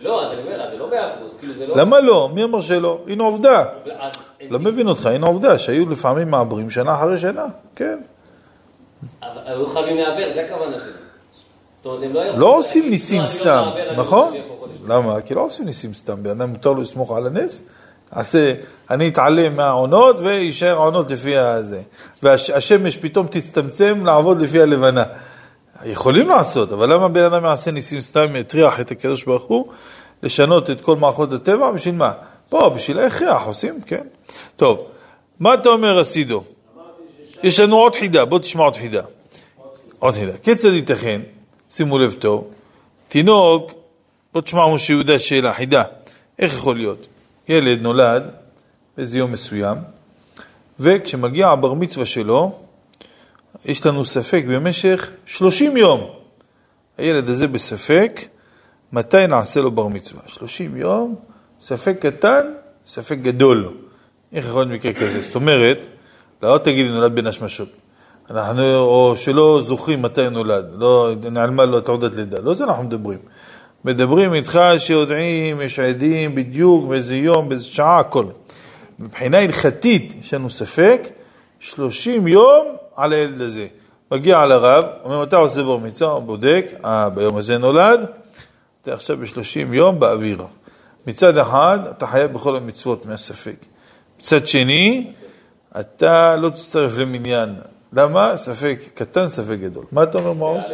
לא, אז אני אומר, זה לא מאה אחוז, כאילו זה לא... למה לא? מי אמר שלא? הנה עובדה. לא מבין אותך, הנה עובדה, שהיו לפעמים מעברים שנה אחרי שנה, כן. אבל היו חייבים לעבר, זה הכוונה שלי. זאת אומרת, הם לא יכולים... לא עושים ניסים לא, לא סתם, נכון? למה? כי לא עושים ניסים סתם, בן אדם מותר לו לסמוך על הנס, עשה, אני אתעלם מהעונות ויישאר העונות לפי הזה. והשמש פתאום תצטמצם לעבוד לפי הלבנה. יכולים לעשות, אבל למה בן אדם יעשה ניסים סתם, יטריח את הקדוש ברוך הוא, לשנות את כל מערכות הטבע, בשביל מה? פה, בשביל ההכרח, עושים, כן. טוב, מה אתה אומר, אסידו? יש לנו עוד חידה, בוא תשמע עוד חידה. עוד חידה. כיצד ייתכן, שימו לב טוב, תינוק, בוא תשמע משה יהודה שאלה, חידה, איך יכול להיות? ילד נולד באיזה יום מסוים, וכשמגיע הבר מצווה שלו, יש לנו ספק במשך 30 יום. הילד הזה בספק, מתי נעשה לו בר מצווה? 30 יום, ספק קטן, ספק גדול. איך יכול להיות מקרה כזה? זאת אומרת, לא תגיד לי נולד בין השמשות. אנחנו, או שלא זוכרים מתי נולד, לא נעלמה לו תעודת לידה, לא זה אנחנו מדברים. מדברים איתך שיודעים, יש עדים בדיוק, באיזה יום, באיזה שעה, הכל. מבחינה הלכתית, יש לנו ספק, 30 יום על הילד הזה. מגיע לרב, אומר, אתה עושה בר מצווה, הוא בודק, אה, ביום הזה נולד, אתה עכשיו ב-30 יום באוויר. מצד אחד, אתה חייב בכל המצוות מהספק. מצד שני, אתה לא תצטרף למניין. למה? ספק קטן, ספק גדול. מה אתה אומר, מעוז?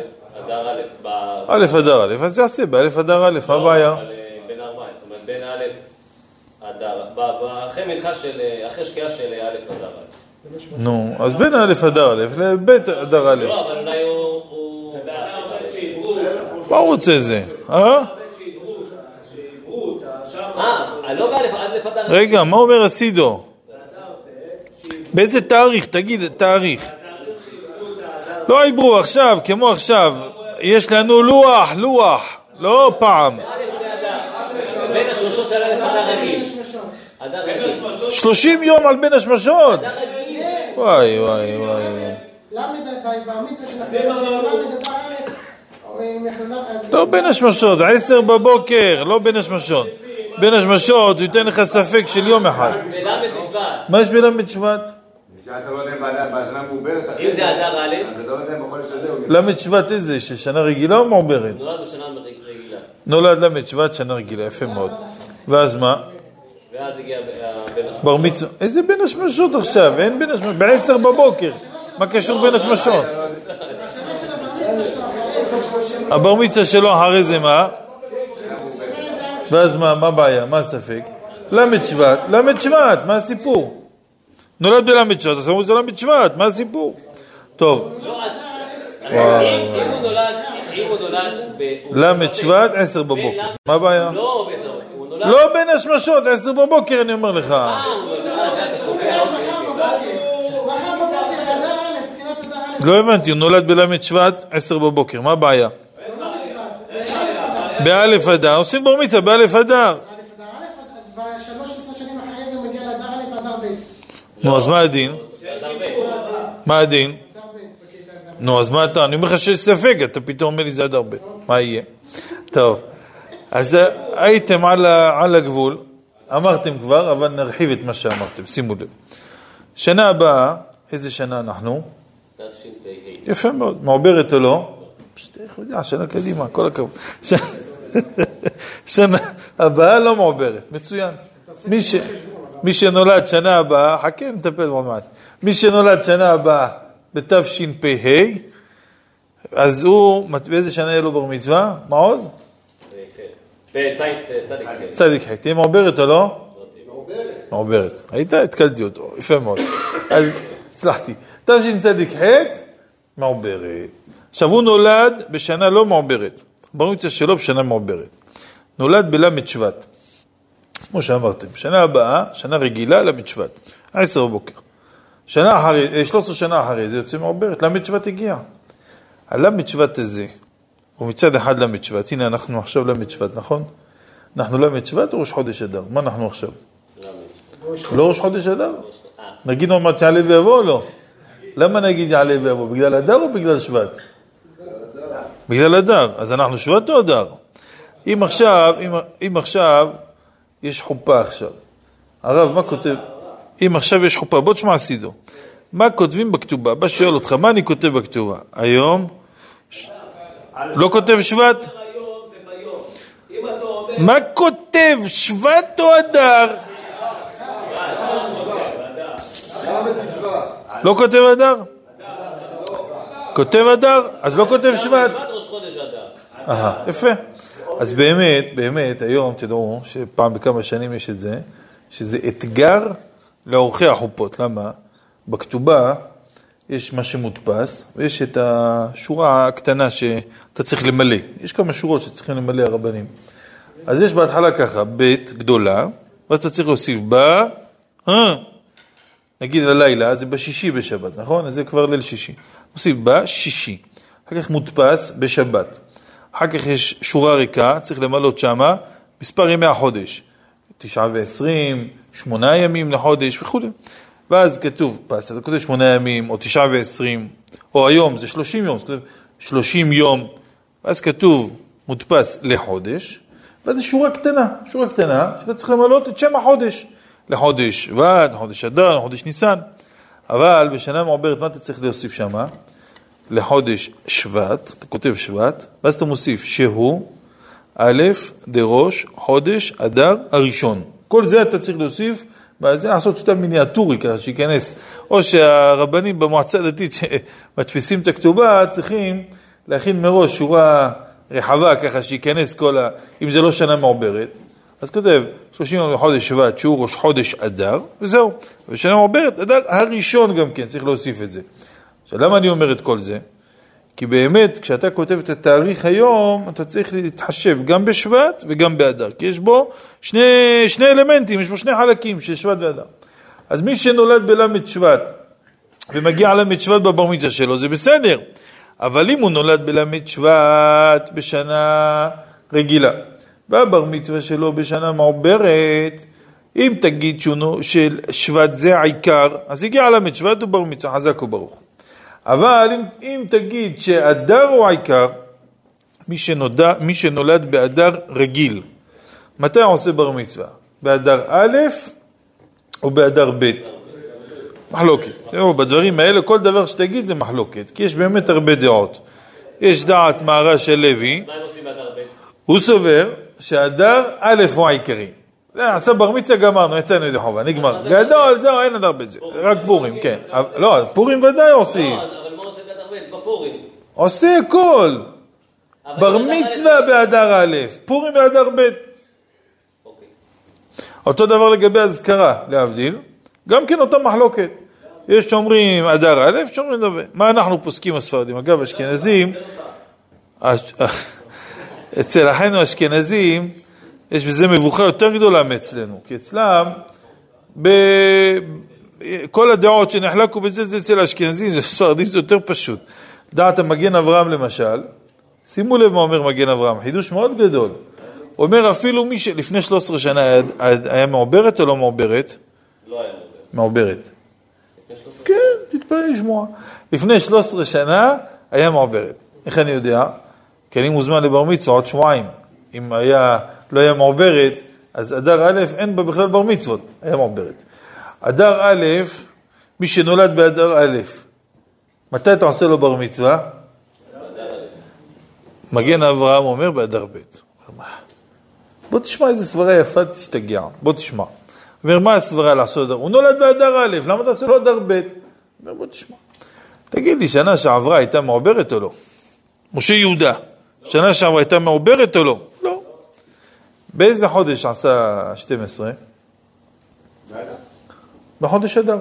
א', אדר א', אז יעשה באלף אדר א', מה הבעיה? אבל, אה, בין ארבעה, זאת אומרת, בין א' אדר, אחרי מנחה של, אה, אחרי שקיעה של אה, א' אדר א'. נו, אז בין א' אדר א' לב' אדר א'. לא, אבל אולי הוא... מה הוא רוצה זה? אה? אה, לא. רגע, מה אומר הסידו? באיזה תאריך? תגיד, תאריך. לא עברו עכשיו, כמו עכשיו. יש לנו לוח, לוח, לא פעם. בין השלושות של א' אדר רגיל. אדר רגיל. 30 יום על בין השמשות. רגיל. וואי, וואי, וואי. למד למד לא בין השמשות, עשר בבוקר, לא בין השמשות. בין השמשות, הוא ייתן לך ספק של יום אחד. מה יש בל"ד שבט? לא אם בשנה מעוברת, אם זה אדר א', אז אתה לא יודע אם בחודש הזה הוא... ל' שבט איזה? ששנה רגילה או מעוברת? נולד בשנה רגילה. נולד ל' שבט שנה רגילה, יפה מאוד. ואז מה? ואז הגיע בן השמונה. בר מצווה, איזה בין השמשות עכשיו? אין בין השמשות, בעשר בבוקר. מה קשור בין השמשות? הבר מצווה שלו אחרי זה מה? ואז מה, מה הבעיה? מה הספק? ל' שבט, ל' שבט, מה הסיפור? נולד בל' שבט, אז אמרו זה ל' שבט, מה הסיפור? טוב, לא, אם הוא נולד, אם הוא נולד... ב- הוא ל' נולד שבט, עשר בבוקר. מה הבעיה? לא, בעשר נולד... לא בין השמשות, עשר בבוקר אני אומר לך. אה, הוא נולד, אתה קובע, אוקיי. מחר בבוקר, באדר א', תחילת אדר א', לא הבנתי, הוא נולד בל' שבט, עשר בבוקר, מה הבעיה? באלף אדר, עושים בר מצווה באלף אדר. א', אדר א', ו-13 שנים אחרי זה הוא מגיע לאדר א', אדר ב'. נו, אז מה הדין? מה הדין? נו, אז מה אתה? אני אומר לך שיש ספק, אתה פתאום אומר לי זה אדר ב'. מה יהיה? טוב, אז הייתם על ה- על הגבול, אמרתם כבר, אבל נרחיב את מה שאמרתם, שימו לב. שנה הבאה, איזה שנה אנחנו? תשפ"ה. יפה מאוד, מעוברת או לא? פשוט איך הוא יודע, שנה קדימה, כל הכבוד. שנה הבאה לא מעוברת, מצוין. מי, ש... מי שנולד שנה הבאה, חכה, נטפל עוד מעט. מי שנולד שנה הבאה בתשפ"ה, אז הוא, באיזה שנה יהיה לו בר מצווה? מעוז? צדיק ח'. תהיה מעוברת או לא? מעוברת. היית? התקלתי אותו, יפה מאוד. אז הצלחתי. תשצ"ח, מעוברת. עכשיו הוא נולד בשנה לא מעוברת. בר מצווה שלו בשנה מעוברת. נולד בל' שבט. כמו שאמרתם, שנה הבאה, שנה רגילה, ל' שבט. עשר בבוקר. שנה אחרי, אה, 13 שנה אחרי זה יוצא מעוברת, ל' שבט הגיע. הל' שבט הזה, הוא מצד אחד ל' שבט, הנה אנחנו עכשיו ל' שבט, נכון? אנחנו ל' שבט או ראש חודש אדר? מה אנחנו עכשיו? לא ראש חודש אדר? נגיד עוד מעט יעלה ויבוא או לא? למה נגיד יעלה ויבוא? בגלל אדר או בגלל שבט? בגלל אדר. אז אנחנו שבט או אדר? אם עכשיו, אם עכשיו יש חופה עכשיו, הרב, מה כותב? אם עכשיו יש חופה, בוא תשמע סידו. מה כותבים בכתובה? בא שואל אותך, מה אני כותב בכתובה? היום? לא כותב שבט? מה כותב שבט או אדר? לא כותב אדר? כותב אדר? אז לא כותב שבט. יפה. אז באמת, באמת, היום תדעו שפעם בכמה שנים יש את זה, שזה אתגר לעורכי החופות. למה? בכתובה יש מה שמודפס, ויש את השורה הקטנה שאתה צריך למלא. יש כמה שורות שצריכים למלא הרבנים. אז יש בהתחלה ככה, ב' גדולה, ואז אתה צריך להוסיף בה, אה, נגיד הלילה, זה בשישי בשבת, נכון? אז זה כבר ליל שישי. מוסיף בה שישי. אחר כך מודפס בשבת. אחר כך יש שורה ריקה, צריך למלות שמה, מספר ימי החודש. תשעה ועשרים, שמונה ימים לחודש וכו'. ואז כתוב פס, אתה כותב שמונה ימים, או תשעה ועשרים, או היום זה שלושים יום, אז כותב שלושים יום, ואז כתוב מודפס לחודש, ואז יש שורה קטנה, שורה קטנה, שאתה צריך למלות את שם החודש. לחודש שבט, לחודש אדר, לחודש ניסן. אבל בשנה מעוברת, מה אתה צריך להוסיף שמה? לחודש שבט, אתה כותב שבט, ואז אתה מוסיף שהוא א' דראש חודש אדר הראשון. כל זה אתה צריך להוסיף, לעשות יותר מיניאטורי ככה, שייכנס. או שהרבנים במועצה הדתית שמדפיסים את הכתובה, צריכים להכין מראש שורה רחבה ככה, שייכנס כל ה... אם זה לא שנה מעוברת. אז כותב 30 יום לחודש שבט, שהוא ראש חודש אדר, וזהו. ושנה מעוברת, אדר הראשון גם כן, צריך להוסיף את זה. עכשיו, למה אני אומר את כל זה? כי באמת, כשאתה כותב את התאריך היום, אתה צריך להתחשב גם בשבט וגם באדר, כי יש בו שני, שני אלמנטים, יש בו שני חלקים של שבט ואדר. אז מי שנולד בל"ד שבט ומגיע ל"ד שבט בבר מצווה שלו, זה בסדר. אבל אם הוא נולד בל"ד שבט בשנה רגילה, והבר מצווה שלו בשנה מעוברת, אם תגיד שהוא, של שבט זה העיקר, אז הגיע ל"ד שבט ובר מצווה, חזק וברוך. אבל אם, אם תגיד שאדר הוא העיקר, מי, שנודע, מי שנולד באדר רגיל, מתי הוא עושה בר מצווה? באדר א' או באדר ב'? מחלוקת. תראו, בדברים האלה, כל דבר שתגיד זה מחלוקת, כי יש באמת הרבה דעות. יש דעת מהר"ש של לוי? הוא סובר שהדר א' הוא העיקרי. זה, עשה בר מצווה, גמרנו, יצאנו ידי חובה, נגמר. גדול, זהו, אין ב' זה. רק פורים, כן. לא, פורים ודאי עושים. לא, אבל מה עושה ב'? בפורים. עושה הכל. בר מצווה באדר א', פורים באדר ב'. אוקיי. אותו דבר לגבי אזכרה, להבדיל, גם כן אותה מחלוקת. יש שאומרים אדר א', שאומרים דבר. מה אנחנו פוסקים הספרדים? אגב, אשכנזים, אצל אחינו האשכנזים, יש בזה מבוכה יותר גדולה מאצלנו, כי אצלם, ב... כל הדעות שנחלקו בזה, זה אצל האשכנזים, זה ספרדים, זה יותר פשוט. דעת המגן אברהם למשל, שימו לב מה אומר מגן אברהם, חידוש מאוד גדול. הוא אומר אפילו מי שלפני 13 שנה היה, היה מעוברת או לא מעוברת? לא היה. מעוברת. 13 כן, תתפלא לשמוע. לפני 13 שנה היה מעוברת. איך אני יודע? כי אני מוזמן לבר מצווה עוד שבועיים. אם היה, לא היה מעוברת, אז אדר א', אין בה בכלל בר מצוות, היה מעוברת. אדר א', מי שנולד באדר א', מתי אתה עושה לו בר מצווה? מגן אברהם אומר באדר ב'. אומר, "מה? בוא תשמע איזה סברה יפה, תשתגע. בוא תשמע. אומר, מה הסברה לעשות? הוא נולד באדר א', למה עושה לו אדר ב'? אומר, בוא תשמע. תגיד לי, שנה שעברה הייתה מעוברת או לא? משה יהודה, שנה שעברה הייתה מעוברת או לא? באיזה חודש עשה 12? בחודש אדר.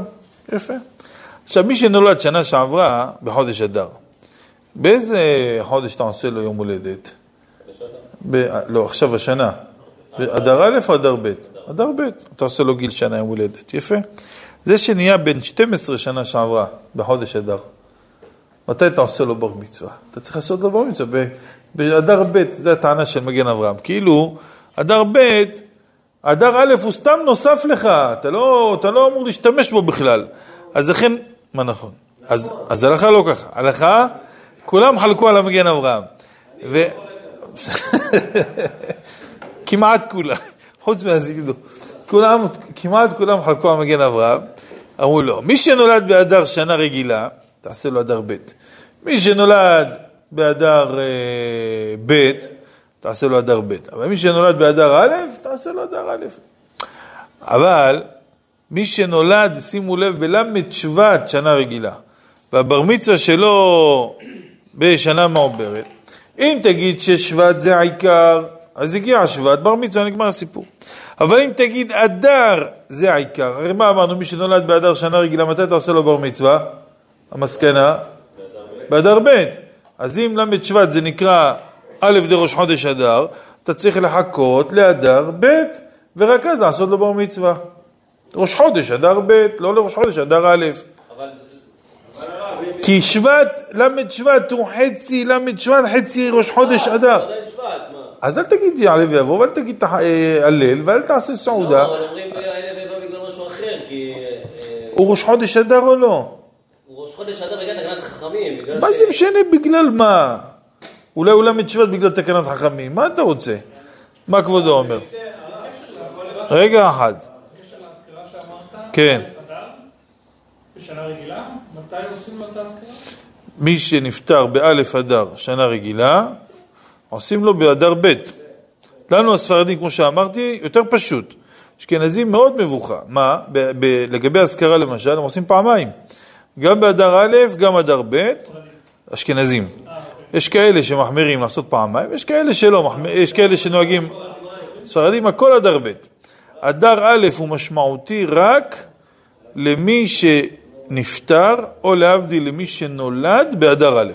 יפה. עכשיו, מי שנולד שנה שעברה, בחודש אדר, באיזה חודש אתה עושה לו יום הולדת? ב... לא, עכשיו השנה. אדר א' או אדר ב'? אדר ב', אתה עושה לו גיל שנה יום הולדת, יפה. זה שנהיה בן 12 שנה שעברה, בחודש אדר. מתי אתה עושה לו בר מצווה? אתה צריך לעשות לו בר מצווה. באדר ב', זו הטענה של מגן אברהם. כאילו, אדר ב', אדר א' הוא סתם נוסף לך, אתה לא, אתה לא אמור להשתמש בו בכלל. אז לכן, מה נכון? אז, אז הלכה לא ככה. הלכה, כולם חלקו על המגן אברהם. ו... כמעט כולם, חוץ מהזיגדו. כולם, כמעט כולם חלקו על מגן אברהם. אמרו לו, מי שנולד באדר שנה רגילה, תעשה לו אדר ב'. מי שנולד באדר אה, ב', תעשה לו אדר ב'. אבל מי שנולד באדר א', תעשה לו אדר א'. אבל מי שנולד, שימו לב, בל"ד שבט שנה רגילה, והבר מצווה שלו בשנה מעוברת, אם תגיד ששבט זה העיקר, אז הגיע השבט, בר מצווה, נגמר הסיפור. אבל אם תגיד אדר זה העיקר, הרי מה אמרנו, מי שנולד באדר שנה רגילה, מתי אתה עושה לו בר מצווה? המסקנה? באדר ב'. אז אם ל' שבט זה נקרא א' דראש חודש אדר, אתה צריך לחכות לאדר ב', ורק אז לעשות לו בר מצווה. ראש חודש, אדר ב', לא לראש חודש, אדר א'. כי שבט, ל' שבט הוא חצי, ל' שבט חצי ראש חודש אדר. שבט, מה? אז אל תגיד יעלה ויבוא, ואל תגיד אה, הלל, ואל תעשה סעודה. לא, אבל אומרים האלה ובא בגלל משהו אחר, כי אה, הוא ראש חודש אדר או לא? הוא ראש חודש אדר בגלל תקנת חכמים, מה זה משנה בגלל מה? אולי ל' שבט בגלל תקנת חכמים, מה אתה רוצה? מה כבודו אומר? רגע אחד, כן. בשנה רגילה, מתי עושים לו את האזכרה? מי שנפטר באלף אדר שנה רגילה, עושים לו באדר ב'. לנו הספרדים, כמו שאמרתי, יותר פשוט. אשכנזים מאוד מבוכה. מה? ב- ב- לגבי אזכרה למשל, הם עושים פעמיים. גם באדר א', גם אדר ב', אשכנזים. יש כאלה שמחמירים לעשות פעמיים, יש כאלה שלא, יש כאלה שנוהגים, ספרדים, הכל אדר ב'. אדר א' הוא משמעותי רק למי שנפטר, או להבדיל למי שנולד באדר א'.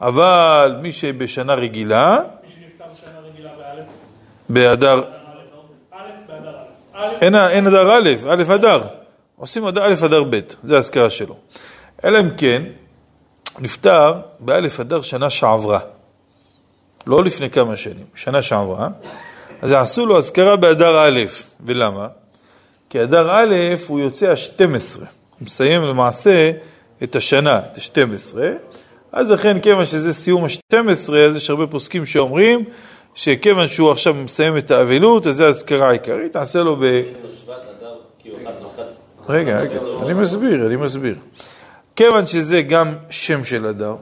אבל מי שבשנה רגילה, מי שנפטר בשנה רגילה באלף, באדר, אין, אדר א', א' אדר. עושים א' אדר ב', זה האזכרה שלו. אלא אם כן, נפטר באלף אדר שנה שעברה. לא לפני כמה שנים, שנה שעברה. אז עשו לו אזכרה באדר א', ולמה? כי אדר א' הוא יוצא ה-12, הוא מסיים למעשה את השנה, את ה-12, אז לכן כיוון שזה סיום ה-12, אז יש הרבה פוסקים שאומרים שכיוון שהוא עכשיו מסיים את האבלות, אז זה האזכרה העיקרית, תעשה לו ב... שבט אדר, 11 11 רגע, רגע, אני מסביר, אני מסביר. כיוון שזה גם שם של אדר,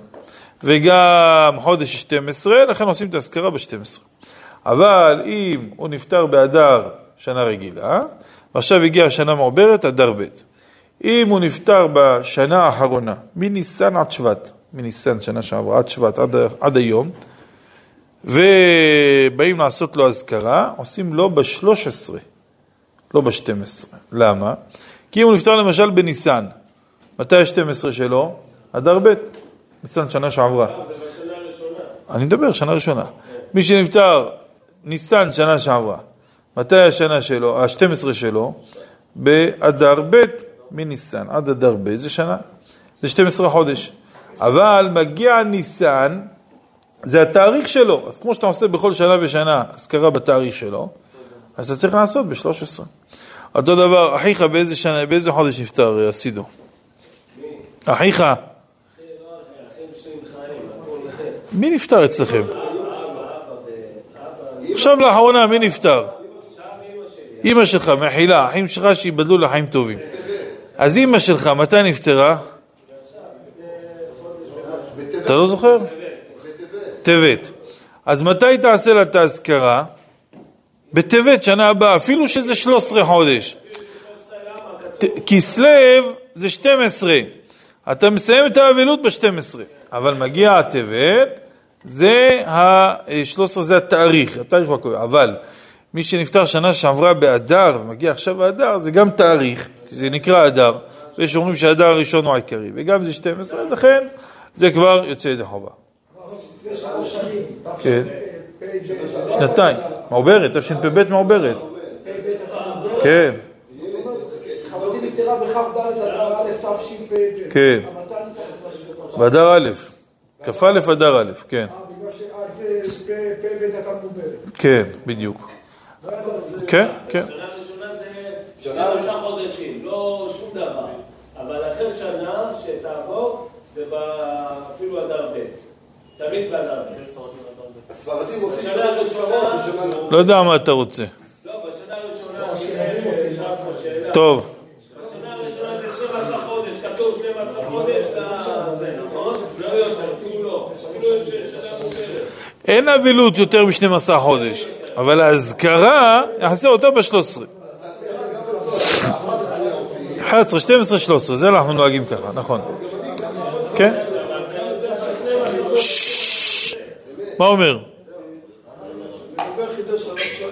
וגם חודש 12, לכן עושים את האזכרה ב-12. אבל אם הוא נפטר באדר שנה רגילה, ועכשיו הגיעה שנה מעוברת, אדר ב'. אם הוא נפטר בשנה האחרונה, מניסן עד שבט, מניסן שנה שעברה עד שבט, עד, עד היום, ובאים לעשות לו אזכרה, עושים לו ב-13, לא ב-12. למה? כי אם הוא נפטר למשל בניסן, מתי ה-12 שלו? אדר ב', ניסן שנה שעברה. הראשונה. אני מדבר, שנה ראשונה. מי שנפטר ניסן שנה שעברה, מתי השנה שלו, ה-12 שלו? באדר ב' מניסן עד אדר ב', זה שנה, זה 12 חודש. אבל מגיע ניסן, זה התאריך שלו. אז כמו שאתה עושה בכל שנה ושנה אזכרה בתאריך שלו, אז אתה צריך לעשות ב-13. אותו דבר, אחיך באיזה שנה, באיזה חודש נפטר אה, הסידו? אחיך. מי נפטר אצלכם? עכשיו לאחרונה, מי נפטר? אימא שלך, מחילה, אחים שלך שיבדלו לחיים טובים. אז אימא שלך, מתי נפטרה? אתה לא זוכר? טבת. אז מתי תעשה לה את האזכרה? בטבת, שנה הבאה, אפילו שזה 13 חודש. כסלו זה 12. אתה מסיים את האבלות ב-12, אבל מגיע הטבת, זה ה-13 זה התאריך, התאריך הוא הקובע, אבל מי שנפטר שנה שעברה באדר ומגיע עכשיו האדר, זה גם תאריך, כי זה נקרא אדר, ויש אומרים שהאדר הראשון הוא העיקרי, וגם זה 12, אז לכן זה כבר יוצא ידי חובה. כן. תשפ"ב, שנתיים, מעוברת, תשפ"ב מעוברת. כן, חברתי נפטרה בכ"ד אדר א' תשפ"ב. כן. באדר א', כ"א אדר א', כן, אה, בגלל שעד פ"ב הייתה מעוברת. כן, בדיוק. כן, כן. שנה ראשונה זה 12 חודשים, לא שום דבר. אבל אחרי שנה שתעבור, זה ב- אפילו אדר ב'. תמיד באדר ב'. הספרדים עושים בשנה הראשונה, לא יודע מה אתה רוצה. לא, שאלה. טוב, בשנה הראשונה זה 12 חודש, כתוב 12 חודש לזה, נכון? לא יותר, אפילו לא. אפילו יש שנה מוכרת. אין אבלות יותר מ-12 חודש, אבל האזכרה, יעשה אותה ב-13. 11, 12, 13, זה אנחנו נוהגים ככה, נכון. כן? מה אומר? לגבי חידש הרב שאל,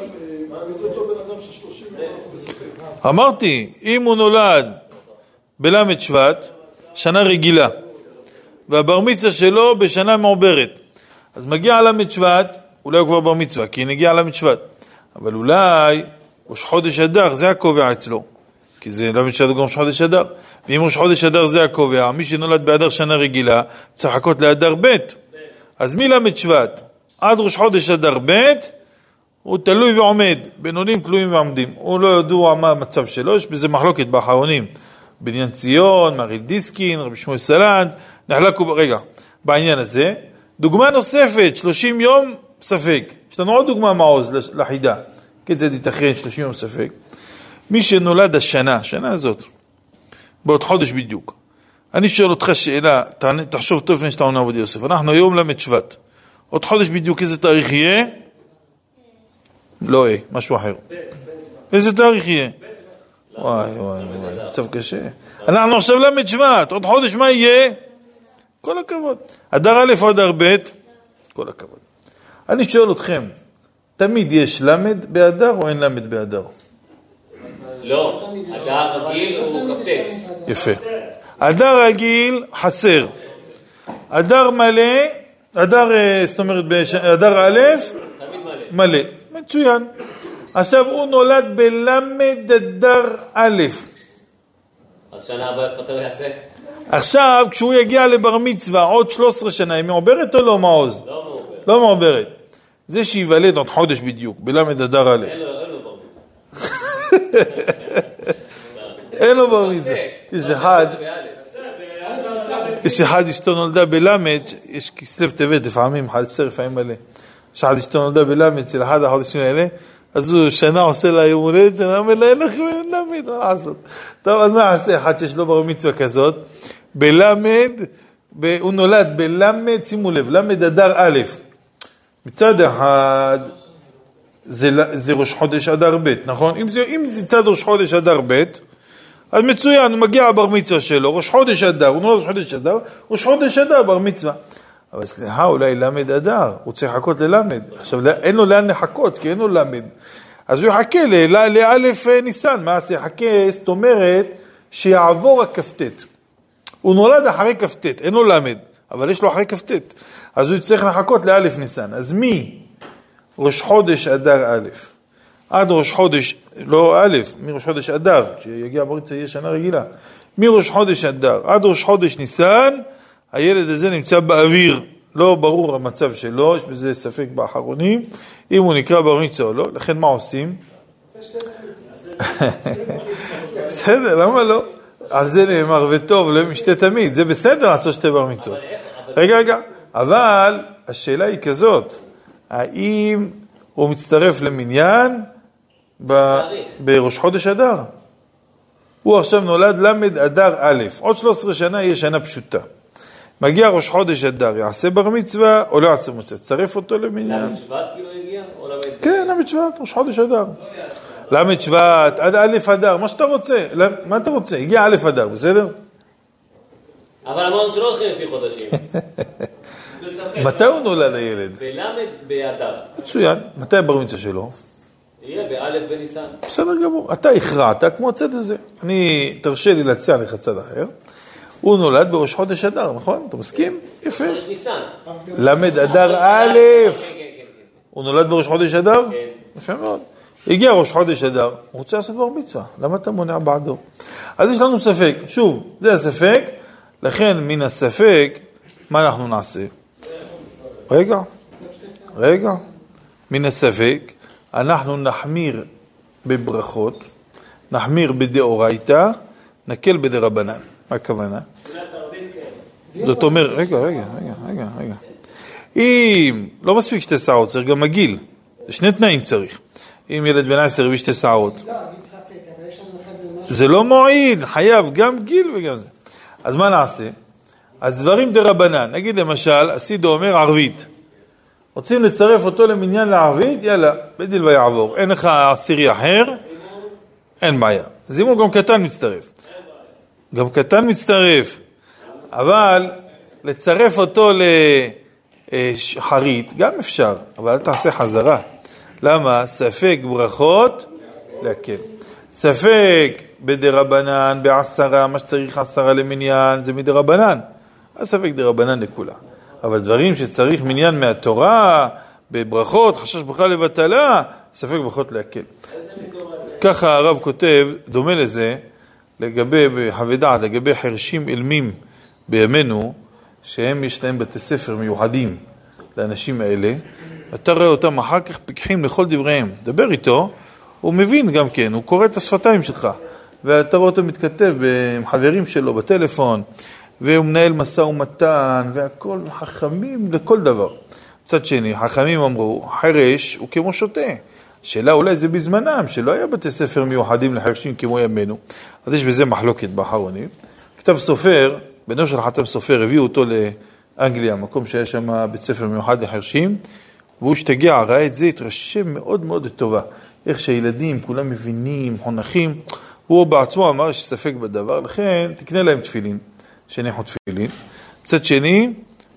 וזה אותו בן אדם של 30 יום בספק. אמרתי, אם הוא נולד בל' שבט, שנה רגילה, והבר מצווה שלו בשנה מעוברת, אז מגיע ל' שבט, אולי הוא כבר בר מצווה, כי נגיע ל' שבט, אבל אולי ראש חודש אדר, זה הקובע אצלו, כי זה ל' שבט הוא גם ראש חודש אדר, ואם ראש חודש אדר זה הקובע, מי שנולד באדר שנה רגילה, צריך לחכות לאדר ב', אז מל' שבט עד ראש חודש אדר ב', הוא תלוי ועומד, בינונים תלויים ועומדים. הוא לא ידוע מה המצב שלו, יש בזה מחלוקת באחרונים. בניין ציון, מריל דיסקין, רבי שמואל סלנט, נחלקו, רגע, בעניין הזה. דוגמה נוספת, 30 יום, ספק. יש לנו עוד דוגמה מעוז לחידה. כיצד ייתכן 30 יום ספק? מי שנולד השנה, השנה הזאת, בעוד חודש בדיוק. אני שואל אותך שאלה, תחשוב טוב לפני שאתה עונה עבודי יוסף. אנחנו היום ל' שבט. עוד חודש בדיוק איזה תאריך יהיה? לא אה, משהו אחר. איזה תאריך יהיה? וואי וואי וואי, מצב קשה. אנחנו עכשיו ל' שבט, עוד חודש מה יהיה? כל הכבוד. אדר א' או אדר ב', כל הכבוד. אני שואל אתכם, תמיד יש ל' באדר או אין ל' באדר? לא, אדר רגיל הוא כ"ט. יפה. אדר רגיל חסר. אדר מלא, אדר, אה, זאת אומרת, אדר א', מלא. מצוין. עכשיו הוא נולד בלמד אדר א'. אז שנה הבאה איפה אתה יעשה? עכשיו, כשהוא יגיע לבר מצווה עוד 13 שנה, היא מעוברת או לא מעוז? לא מעובר. לא מעוברת. זה שייוולד עוד חודש בדיוק, בלמד אדר א'. אין לו בר מצווה. אין לו בר מצווה. יש אחד. יש אחד אשתו נולדה בלמד, יש כסלו טבת לפעמים, חסר לפעמים מלא. יש אחד אשתו נולדה בלמד של אחד החודשים האלה, אז הוא שנה עושה לה יום הולדת, שנה אומר לה, אין לך למד, מה לעשות? טוב, אז מה יעשה אחד שיש לו בר מצווה כזאת? בלמד, ב- הוא נולד בלמד, שימו לב, למד אדר א', מצד אחד זה, זה ראש חודש אדר ב', נכון? אם זה, אם זה צד ראש חודש אדר ב', אז מצוין, מגיע הבר מצווה שלו, ראש חודש אדר, הוא נולד ראש חודש אדר, ראש חודש אדר בר מצווה. אבל סליחה, אולי למד אדר, הוא צריך לחכות ללמד. עכשיו, אין לו לאן לחכות, כי אין לו למד. אז הוא יחכה לאלף אה, ניסן, מה זה יחכה? זאת אומרת, שיעבור הכ"ט. הוא נולד אחרי כ"ט, אין לו למד, אבל יש לו אחרי כ"ט. אז הוא יצטרך לחכות לאלף ניסן. אז מי ראש חודש אדר א', עד ראש חודש, לא א', מראש חודש אדר, כשיגיע בריצה יהיה שנה רגילה, מראש חודש אדר עד ראש חודש ניסן, הילד הזה נמצא באוויר, לא ברור המצב שלו, יש בזה ספק באחרונים, אם הוא נקרא בר מצווה או לא, לכן מה עושים? בסדר, למה לא? על זה נאמר וטוב לא משתה תמיד, זה בסדר לעשות שתי בר מצוות. רגע, רגע, אבל השאלה היא כזאת, האם הוא מצטרף למניין ב- בראש חודש אדר? הוא עכשיו נולד ל' אדר א', עוד 13 שנה יהיה שנה פשוטה. מגיע ראש חודש אדר, יעשה בר מצווה או לא יעשה מצווה? צרף אותו למניין. ל' שבט כאילו הגיע? כן, ל' שבט, ראש חודש אדר. ל' שבט, עד א' אדר, מה שאתה רוצה. מה אתה רוצה? הגיע א' אדר, בסדר? אבל אמרנו שלא הולכים לפי חודשים. מתי הוא נולד הילד? בל' באדר. מצוין. מתי הבר מצווה שלו? יהיה באלף בניסן. בסדר גמור. אתה הכרעת כמו הצד הזה. אני, תרשה לי להציע לך צד אחר. הוא נולד בראש חודש אדר, נכון? אתה מסכים? יפה. חודש ניסן. ל' אדר א', כן, כן, כן. הוא נולד בראש חודש אדר? כן. יפה מאוד. הגיע ראש חודש אדר, הוא רוצה לעשות בר מצווה, למה אתה מונע בעדו? אז יש לנו ספק, שוב, זה הספק, לכן מן הספק, מה אנחנו נעשה? רגע, רגע, מן הספק, אנחנו נחמיר בברכות, נחמיר בדאורייתא, נקל בדרבנן. מה הכוונה? זאת אומרת, רגע, רגע, רגע, רגע, רגע. אם לא מספיק שתי שערות, צריך גם מגעיל. שני תנאים צריך. אם ילד בן עשר הביא שתי שערות. זה לא מועיל, חייב גם גיל וגם זה. אז מה נעשה? אז דברים דה רבנן, נגיד למשל, הסידו אומר ערבית. רוצים לצרף אותו למניין לערבית? יאללה, בדיל ויעבור. אין לך עשירי אחר? אין בעיה. זימון גם קטן מצטרף. גם קטן מצטרף, אבל לצרף אותו לחרית גם אפשר, אבל אל תעשה חזרה. למה? ספק ברכות, להקל. ספק בדרבנן, בעשרה, מה שצריך עשרה למניין, זה מדרבנן. אז ספק דרבנן לכולה. אבל דברים שצריך מניין מהתורה, בברכות, חשש ברכה לבטלה, ספק ברכות להקל. ככה הרב כותב, דומה לזה, לגבי, בחוות דעת, לגבי חרשים אילמים בימינו, שהם יש להם בתי ספר מיוחדים לאנשים האלה, אתה רואה אותם אחר כך פיקחים לכל דבריהם. דבר איתו, הוא מבין גם כן, הוא קורא את השפתיים שלך, ואתה רואה אותו מתכתב עם חברים שלו בטלפון, והוא מנהל משא ומתן, והכל חכמים לכל דבר. מצד שני, חכמים אמרו, חרש הוא כמו שוטה. שאלה אולי זה בזמנם, שלא היה בתי ספר מיוחדים לחרשים כמו ימינו. אז יש בזה מחלוקת באחרונים. כתב סופר, בנו של חתם סופר, הביאו אותו לאנגליה, מקום שהיה שם בית ספר מיוחד לחרשים, והוא השתגע, ראה את זה, התרשם מאוד מאוד לטובה. איך שהילדים כולם מבינים, חונכים. הוא בעצמו אמר יש ספק בדבר, לכן תקנה להם תפילין, שהניחו תפילין. מצד שני,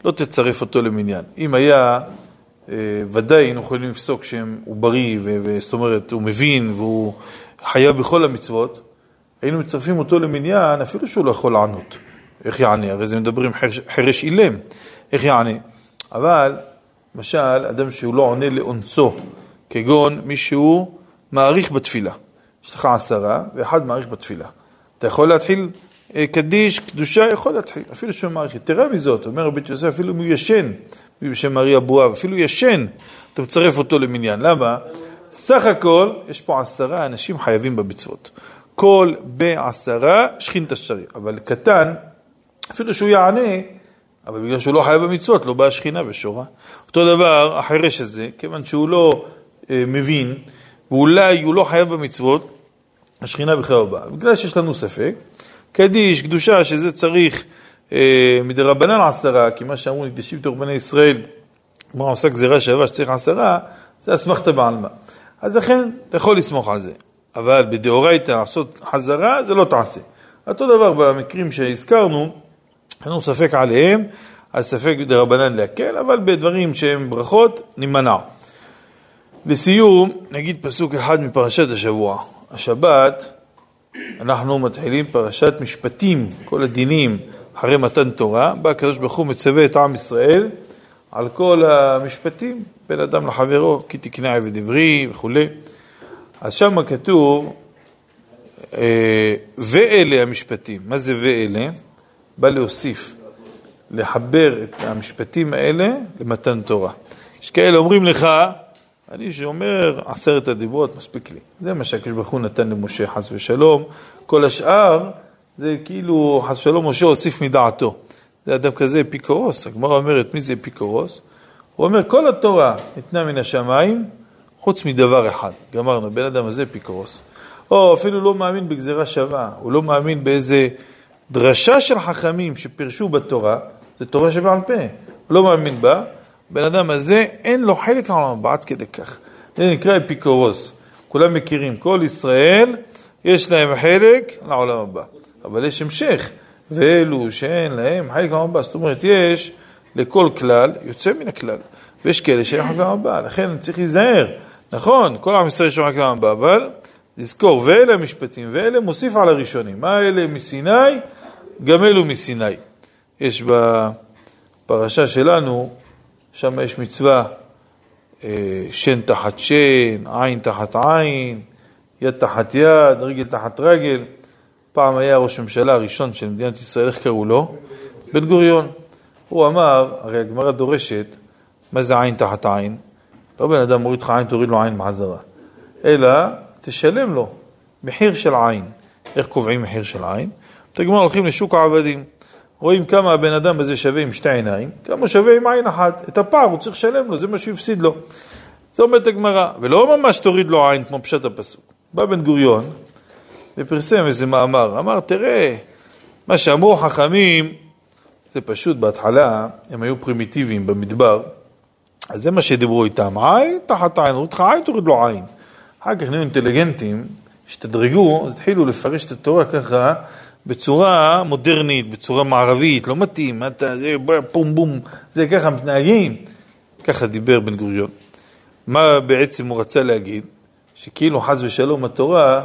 לא תצרף אותו למניין. אם היה, אה, ודאי היינו יכולים לפסוק שהוא בריא, וזאת אומרת, הוא מבין והוא חייב בכל המצוות, היינו מצרפים אותו למניין, אפילו שהוא לא יכול לענות. איך יענה? הרי זה מדברים חרש אילם, איך יענה? אבל, למשל, אדם שהוא לא עונה לאונסו, כגון מישהו מעריך בתפילה. יש לך עשרה, ואחד מעריך בתפילה. אתה יכול להתחיל אה, קדיש, קדושה, יכול להתחיל, אפילו שהוא מעריך. יתרה מזאת, אומר רבי יוסף, אפילו אם הוא ישן, מי בשם ארי אבואב, אפילו ישן, אתה מצרף אותו למניין. למה? סך הכל, יש פה עשרה אנשים חייבים במצוות. כל בעשרה שכין תשרי, אבל קטן, אפילו שהוא יענה, אבל בגלל שהוא לא חייב במצוות, לא באה שכינה ושורה. אותו דבר, החירש הזה, כיוון שהוא לא אה, מבין, ואולי הוא לא חייב במצוות, השכינה בכלל לא באה. בגלל שיש לנו ספק, קדיש, קדושה, שזה צריך אה, מדרבנן עשרה, כי מה שאמרו נקדשים תוך בני ישראל, כמו עושה גזירה שווה שצריך עשרה, זה אסמכתא בעלמא. אז לכן, אתה יכול לסמוך על זה. אבל בדאורייתא לעשות חזרה, זה לא תעשה. אותו דבר במקרים שהזכרנו, אין לנו ספק עליהם, אז ספק דרבנן להקל, אבל בדברים שהם ברכות, נימנע. לסיום, נגיד פסוק אחד מפרשת השבוע. השבת, אנחנו מתחילים פרשת משפטים, כל הדינים אחרי מתן תורה, בא הקדוש ברוך הוא מצווה את עם ישראל על כל המשפטים, בין אדם לחברו, כי תקנה עבד עברי וכולי. אז שם כתוב, אה, ואלה המשפטים. מה זה ואלה? בא להוסיף, לחבר את המשפטים האלה למתן תורה. יש כאלה אומרים לך, אני שאומר עשרת הדיברות, מספיק לי. זה מה שהקדוש ברוך הוא נתן למשה, חס ושלום. כל השאר, זה כאילו, חס ושלום, משה הוסיף מדעתו. זה אדם כזה אפיקורוס. הגמרא אומרת, מי זה אפיקורוס? הוא אומר, כל התורה ניתנה מן השמיים, חוץ מדבר אחד. גמרנו, בן אדם הזה אפיקורוס. או אפילו לא מאמין בגזירה שווה, הוא לא מאמין באיזה דרשה של חכמים שפירשו בתורה, זה תורה שבעל פה, לא מאמין בה, בן אדם הזה אין לו חלק לעולם הבא עד כדי כך. זה נקרא אפיקורוס. כולם מכירים, כל ישראל יש להם חלק לעולם הבא, אבל יש המשך, ואלו שאין להם חלק לעולם הבא, זאת אומרת יש לכל כלל יוצא מן הכלל, ויש כאלה שאין חלק לעולם הבא, לכן צריך להיזהר. נכון, כל עם ישראל יש חלק לעולם הבא, אבל לזכור, ואלה המשפטים, ואלה מוסיף על הראשונים. מה אלה מסיני? גם אלו מסיני. יש בפרשה שלנו, שם יש מצווה אה, שן תחת שן, עין תחת עין, יד תחת יד, רגל תחת רגל. פעם היה ראש ממשלה הראשון של מדינת ישראל, איך קראו לו? בן גוריון. הוא אמר, הרי הגמרא דורשת, מה זה עין תחת עין? לא בן אדם מוריד לך עין, תוריד לו עין בחזרה. אלא, תשלם לו מחיר של עין. איך קובעים מחיר של עין? תגמר הולכים לשוק העבדים. רואים כמה הבן אדם הזה שווה עם שתי עיניים, כמה שווה עם עין אחת. את הפער הוא צריך לשלם לו, זה מה שהוא לו. זה אומרת הגמרא, ולא ממש תוריד לו עין כמו פשט הפסוק. בא בן גוריון ופרסם איזה מאמר, אמר, תראה, מה שאמרו חכמים, זה פשוט, בהתחלה הם היו פרימיטיביים במדבר, אז זה מה שדיברו איתם, עין תחת עין, אומרים לך עין תוריד לו עין. אחר כך נהיו אינטליגנטים, השתדרגו, התחילו לפרש את התורה ככה בצורה מודרנית, בצורה מערבית, לא מתאים, אתה, זה בום בום, זה ככה מתנהגים. ככה דיבר בן גוריון. מה בעצם הוא רצה להגיד? שכאילו חס ושלום התורה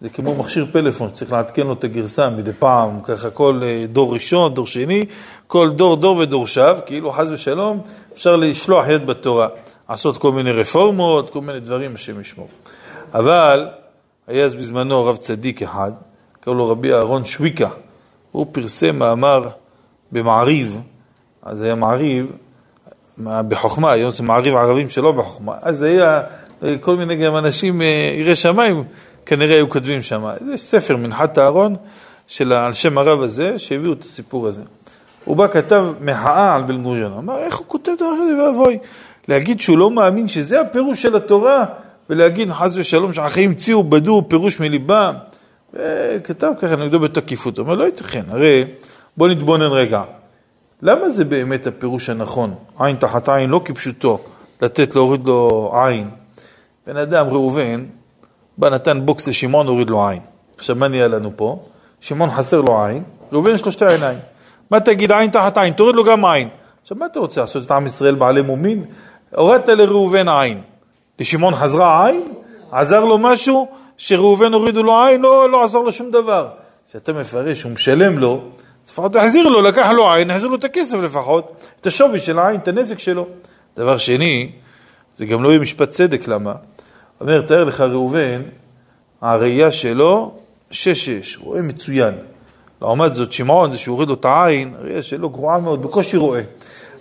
זה כמו מכשיר פלאפון, צריך לעדכן לו את הגרסה מדי פעם, ככה כל אה, דור ראשון, דור שני, כל דור דור ודורשיו, כאילו חס ושלום אפשר לשלוח יד בתורה, לעשות כל מיני רפורמות, כל מיני דברים, השם ישמור. אבל היה אז בזמנו רב צדיק אחד, קראו לו רבי אהרון שוויקה, הוא פרסם מאמר במעריב, אז היה מעריב בחוכמה, היום זה מעריב ערבים שלא בחוכמה, אז היה כל מיני גם אנשים אה, יראי שמיים, כנראה היו כותבים שם. יש ספר, מנחת אהרון, של, על שם הרב הזה, שהביאו את הסיפור הזה. הוא בא, כתב מחאה על בן גוריון, אמר, איך הוא כותב דבר כזה ואבוי? להגיד שהוא לא מאמין שזה הפירוש של התורה, ולהגיד חס ושלום שהחיים המציאו, בדו פירוש מליבם. וכתב ככה נגדו בתקיפות, הוא אומר, לא ייתכן, הרי בוא נתבונן רגע. למה זה באמת הפירוש הנכון? עין תחת עין, לא כפשוטו, לתת להוריד לו עין. בן אדם, ראובן, בא נתן בוקס לשמעון, הוריד לו עין. עכשיו, מה נהיה לנו פה? שמעון חסר לו עין, ראובן יש לו שתי עיניים. מה תגיד עין תחת עין? תוריד לו גם עין. עכשיו, מה אתה רוצה לעשות את עם ישראל בעלי מומין? הורדת לראובן עין. לשמעון חזרה עין? עזר לו משהו? שראובן הורידו לו עין? לא, לא עזר לו שום דבר. כשאתה מפרש, הוא משלם לו, לפחות תחזיר לו, לקח לו עין, תחזיר לו את הכסף לפחות, את השווי של העין, את הנזק שלו. דבר שני, זה גם לא יהיה משפט צדק, למה? אומר, תאר לך ראובן, הראייה שלו, שש-שש, רואה מצוין. לעומת זאת, שמעון, זה שהוא הוריד לו את העין, הראייה שלו גרועה מאוד, בקושי רואה.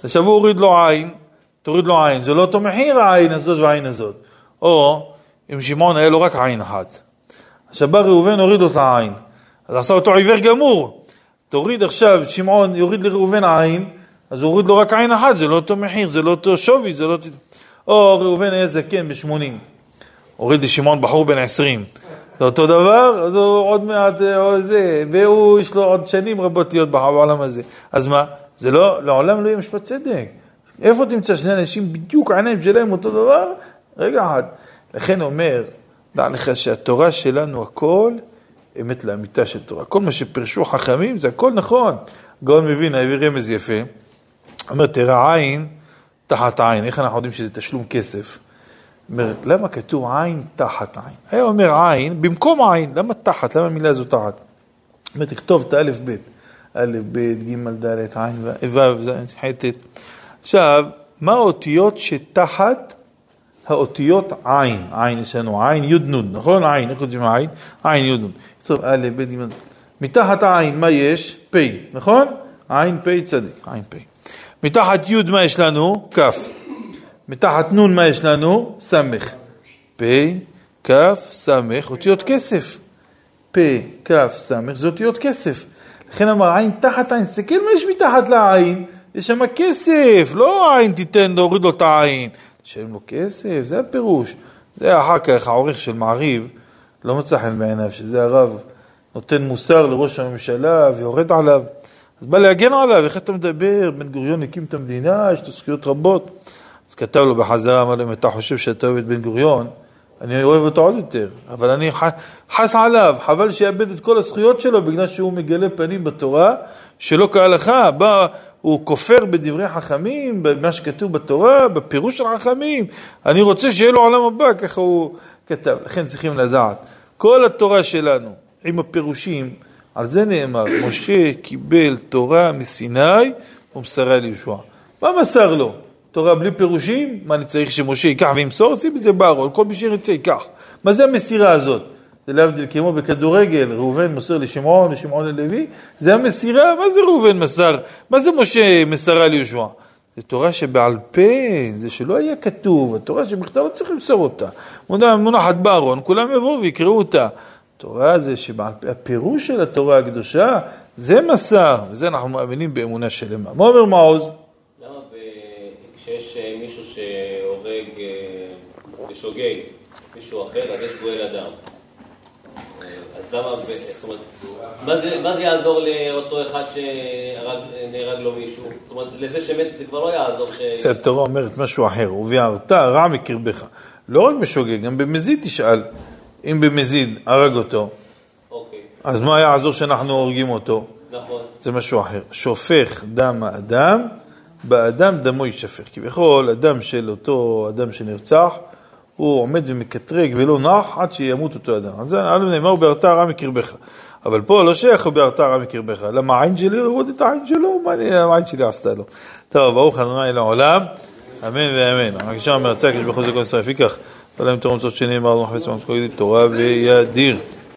עכשיו הוא הוריד לו עין, תוריד לו עין, זה לא אותו מחיר העין הזאת והעין הזאת. או אם שמעון היה לו רק עין אחת. עכשיו בא ראובן, הוריד לו את העין. אז עשה אותו עיוור גמור. תוריד עכשיו, שמעון יוריד לראובן עין, אז הוא הוריד לו רק עין אחת, זה לא אותו מחיר, זה לא אותו שווי, זה לא... או ראובן היה זקן בשמונים. הוריד לשמעון בחור בן עשרים. זה אותו דבר, אז הוא עוד מעט, אה, או זה, והוא, יש לו עוד שנים רבות להיות בעולם הזה. אז מה? זה לא, לעולם לא יהיה משפט צדק. איפה תמצא שני אנשים בדיוק העיניים שלהם אותו דבר? רגע אחד. לכן אומר, דע לך שהתורה שלנו הכל אמת לאמיתה של תורה. כל מה שפרשו חכמים זה הכל נכון. גאון מבין, הביא רמז יפה. אומר, תראה עין תחת עין. איך אנחנו יודעים שזה תשלום כסף? אומר, למה כתוב עין תחת עין? היה אומר עין במקום עין, למה תחת? למה המילה הזו תחת? אומר, תכתוב את האלף בית. א', ב', ג', ד', עין, ו', ז', ח', ט'. עכשיו, מה האותיות שתחת האותיות עין? עין יש לנו עין, י' נ', נכון? עין, איך כותבים עין? עין, י' נ'. טוב, א', ב', ג', מתחת העין מה יש? פ', נכון? עין, פ', צדיק, עין, פ'. מתחת י' מה יש לנו? כ'. מתחת נ' מה יש לנו? ס'. פ', כ', ס', אותיות כסף. פ', כ', ס', זה אותיות כסף. לכן אמר עין תחת עין, תסתכל מה יש מתחת לעין, יש שם כסף, לא עין תיתן להוריד לו את העין, תשלם לו כסף, זה הפירוש. זה אחר כך העורך של מעריב, לא מצא חן בעיניו, שזה הרב נותן מוסר לראש הממשלה ויורד עליו. אז בא להגן עליו, איך אתה מדבר? בן גוריון הקים את המדינה, יש לו זכויות רבות. אז כתב לו בחזרה, אמר לו, אם אתה חושב שאתה אוהב את בן גוריון, אני אוהב אותו עוד יותר, אבל אני חס עליו, חבל שיאבד את כל הזכויות שלו בגלל שהוא מגלה פנים בתורה שלא כהלכה, בא, הוא כופר בדברי חכמים, במה שכתוב בתורה, בפירוש של חכמים, אני רוצה שיהיה לו עולם הבא, ככה הוא כתב. לכן צריכים לדעת, כל התורה שלנו עם הפירושים, על זה נאמר, משה קיבל תורה מסיני ומסרה ליהושע. מה מסר לו? תורה בלי פירושים? מה אני צריך שמשה ייקח וימסור? שים את זה בארון, כל מי שירצה ייקח. מה זה המסירה הזאת? זה להבדיל כמו בכדורגל, ראובן מוסר לשמעון, לשמעון ללוי, זה המסירה, מה זה ראובן מסר? מה זה משה מסרה ליהושע? זה תורה שבעל פה, זה שלא היה כתוב, התורה שבכתב לא צריך למסור אותה. מונחת בארון, כולם יבואו ויקראו אותה. תורה זה שבעל פה, הפירוש של התורה הקדושה, זה מסר, וזה אנחנו מאמינים באמונה שלמה. מה אומר מעוז? למה כשיש אה, מישהו שהורג בשוגג מישהו אחר, אז יש גואל אדם. אז למה, זאת אומרת, מה זה, מה זה יעזור לאותו אחד שנהרג לו מישהו? זאת אומרת, לזה שמת זה כבר לא יעזור ש... התורה אומרת משהו אחר, וביערת רע מקרבך. לא רק בשוגג, גם במזיד תשאל, אם במזיד הרג אותו, אוקיי, אז מה יעזור שאנחנו הורגים אותו? נכון. זה משהו אחר. שופך דם האדם, באדם דמו יישפך. כביכול, הדם של אותו אדם שנרצח, הוא עומד ומקטרג ולא נח עד שימות אותו אדם. אז זה נאמר, בהרתע רע מקרבך. אבל פה לא שייך בהרתע רע מקרבך. למה העין שלי הוריד את העין שלו? מה העין שלי עשתה לו? טוב, ברוך ה' לעולם, אמן ואמן. בבקשה, מרצה הקדוש ברוך הוא זה כל ישראל יפיקח. ולהם תורם זאת שנאמר, מחפש ממש תורה וידיר.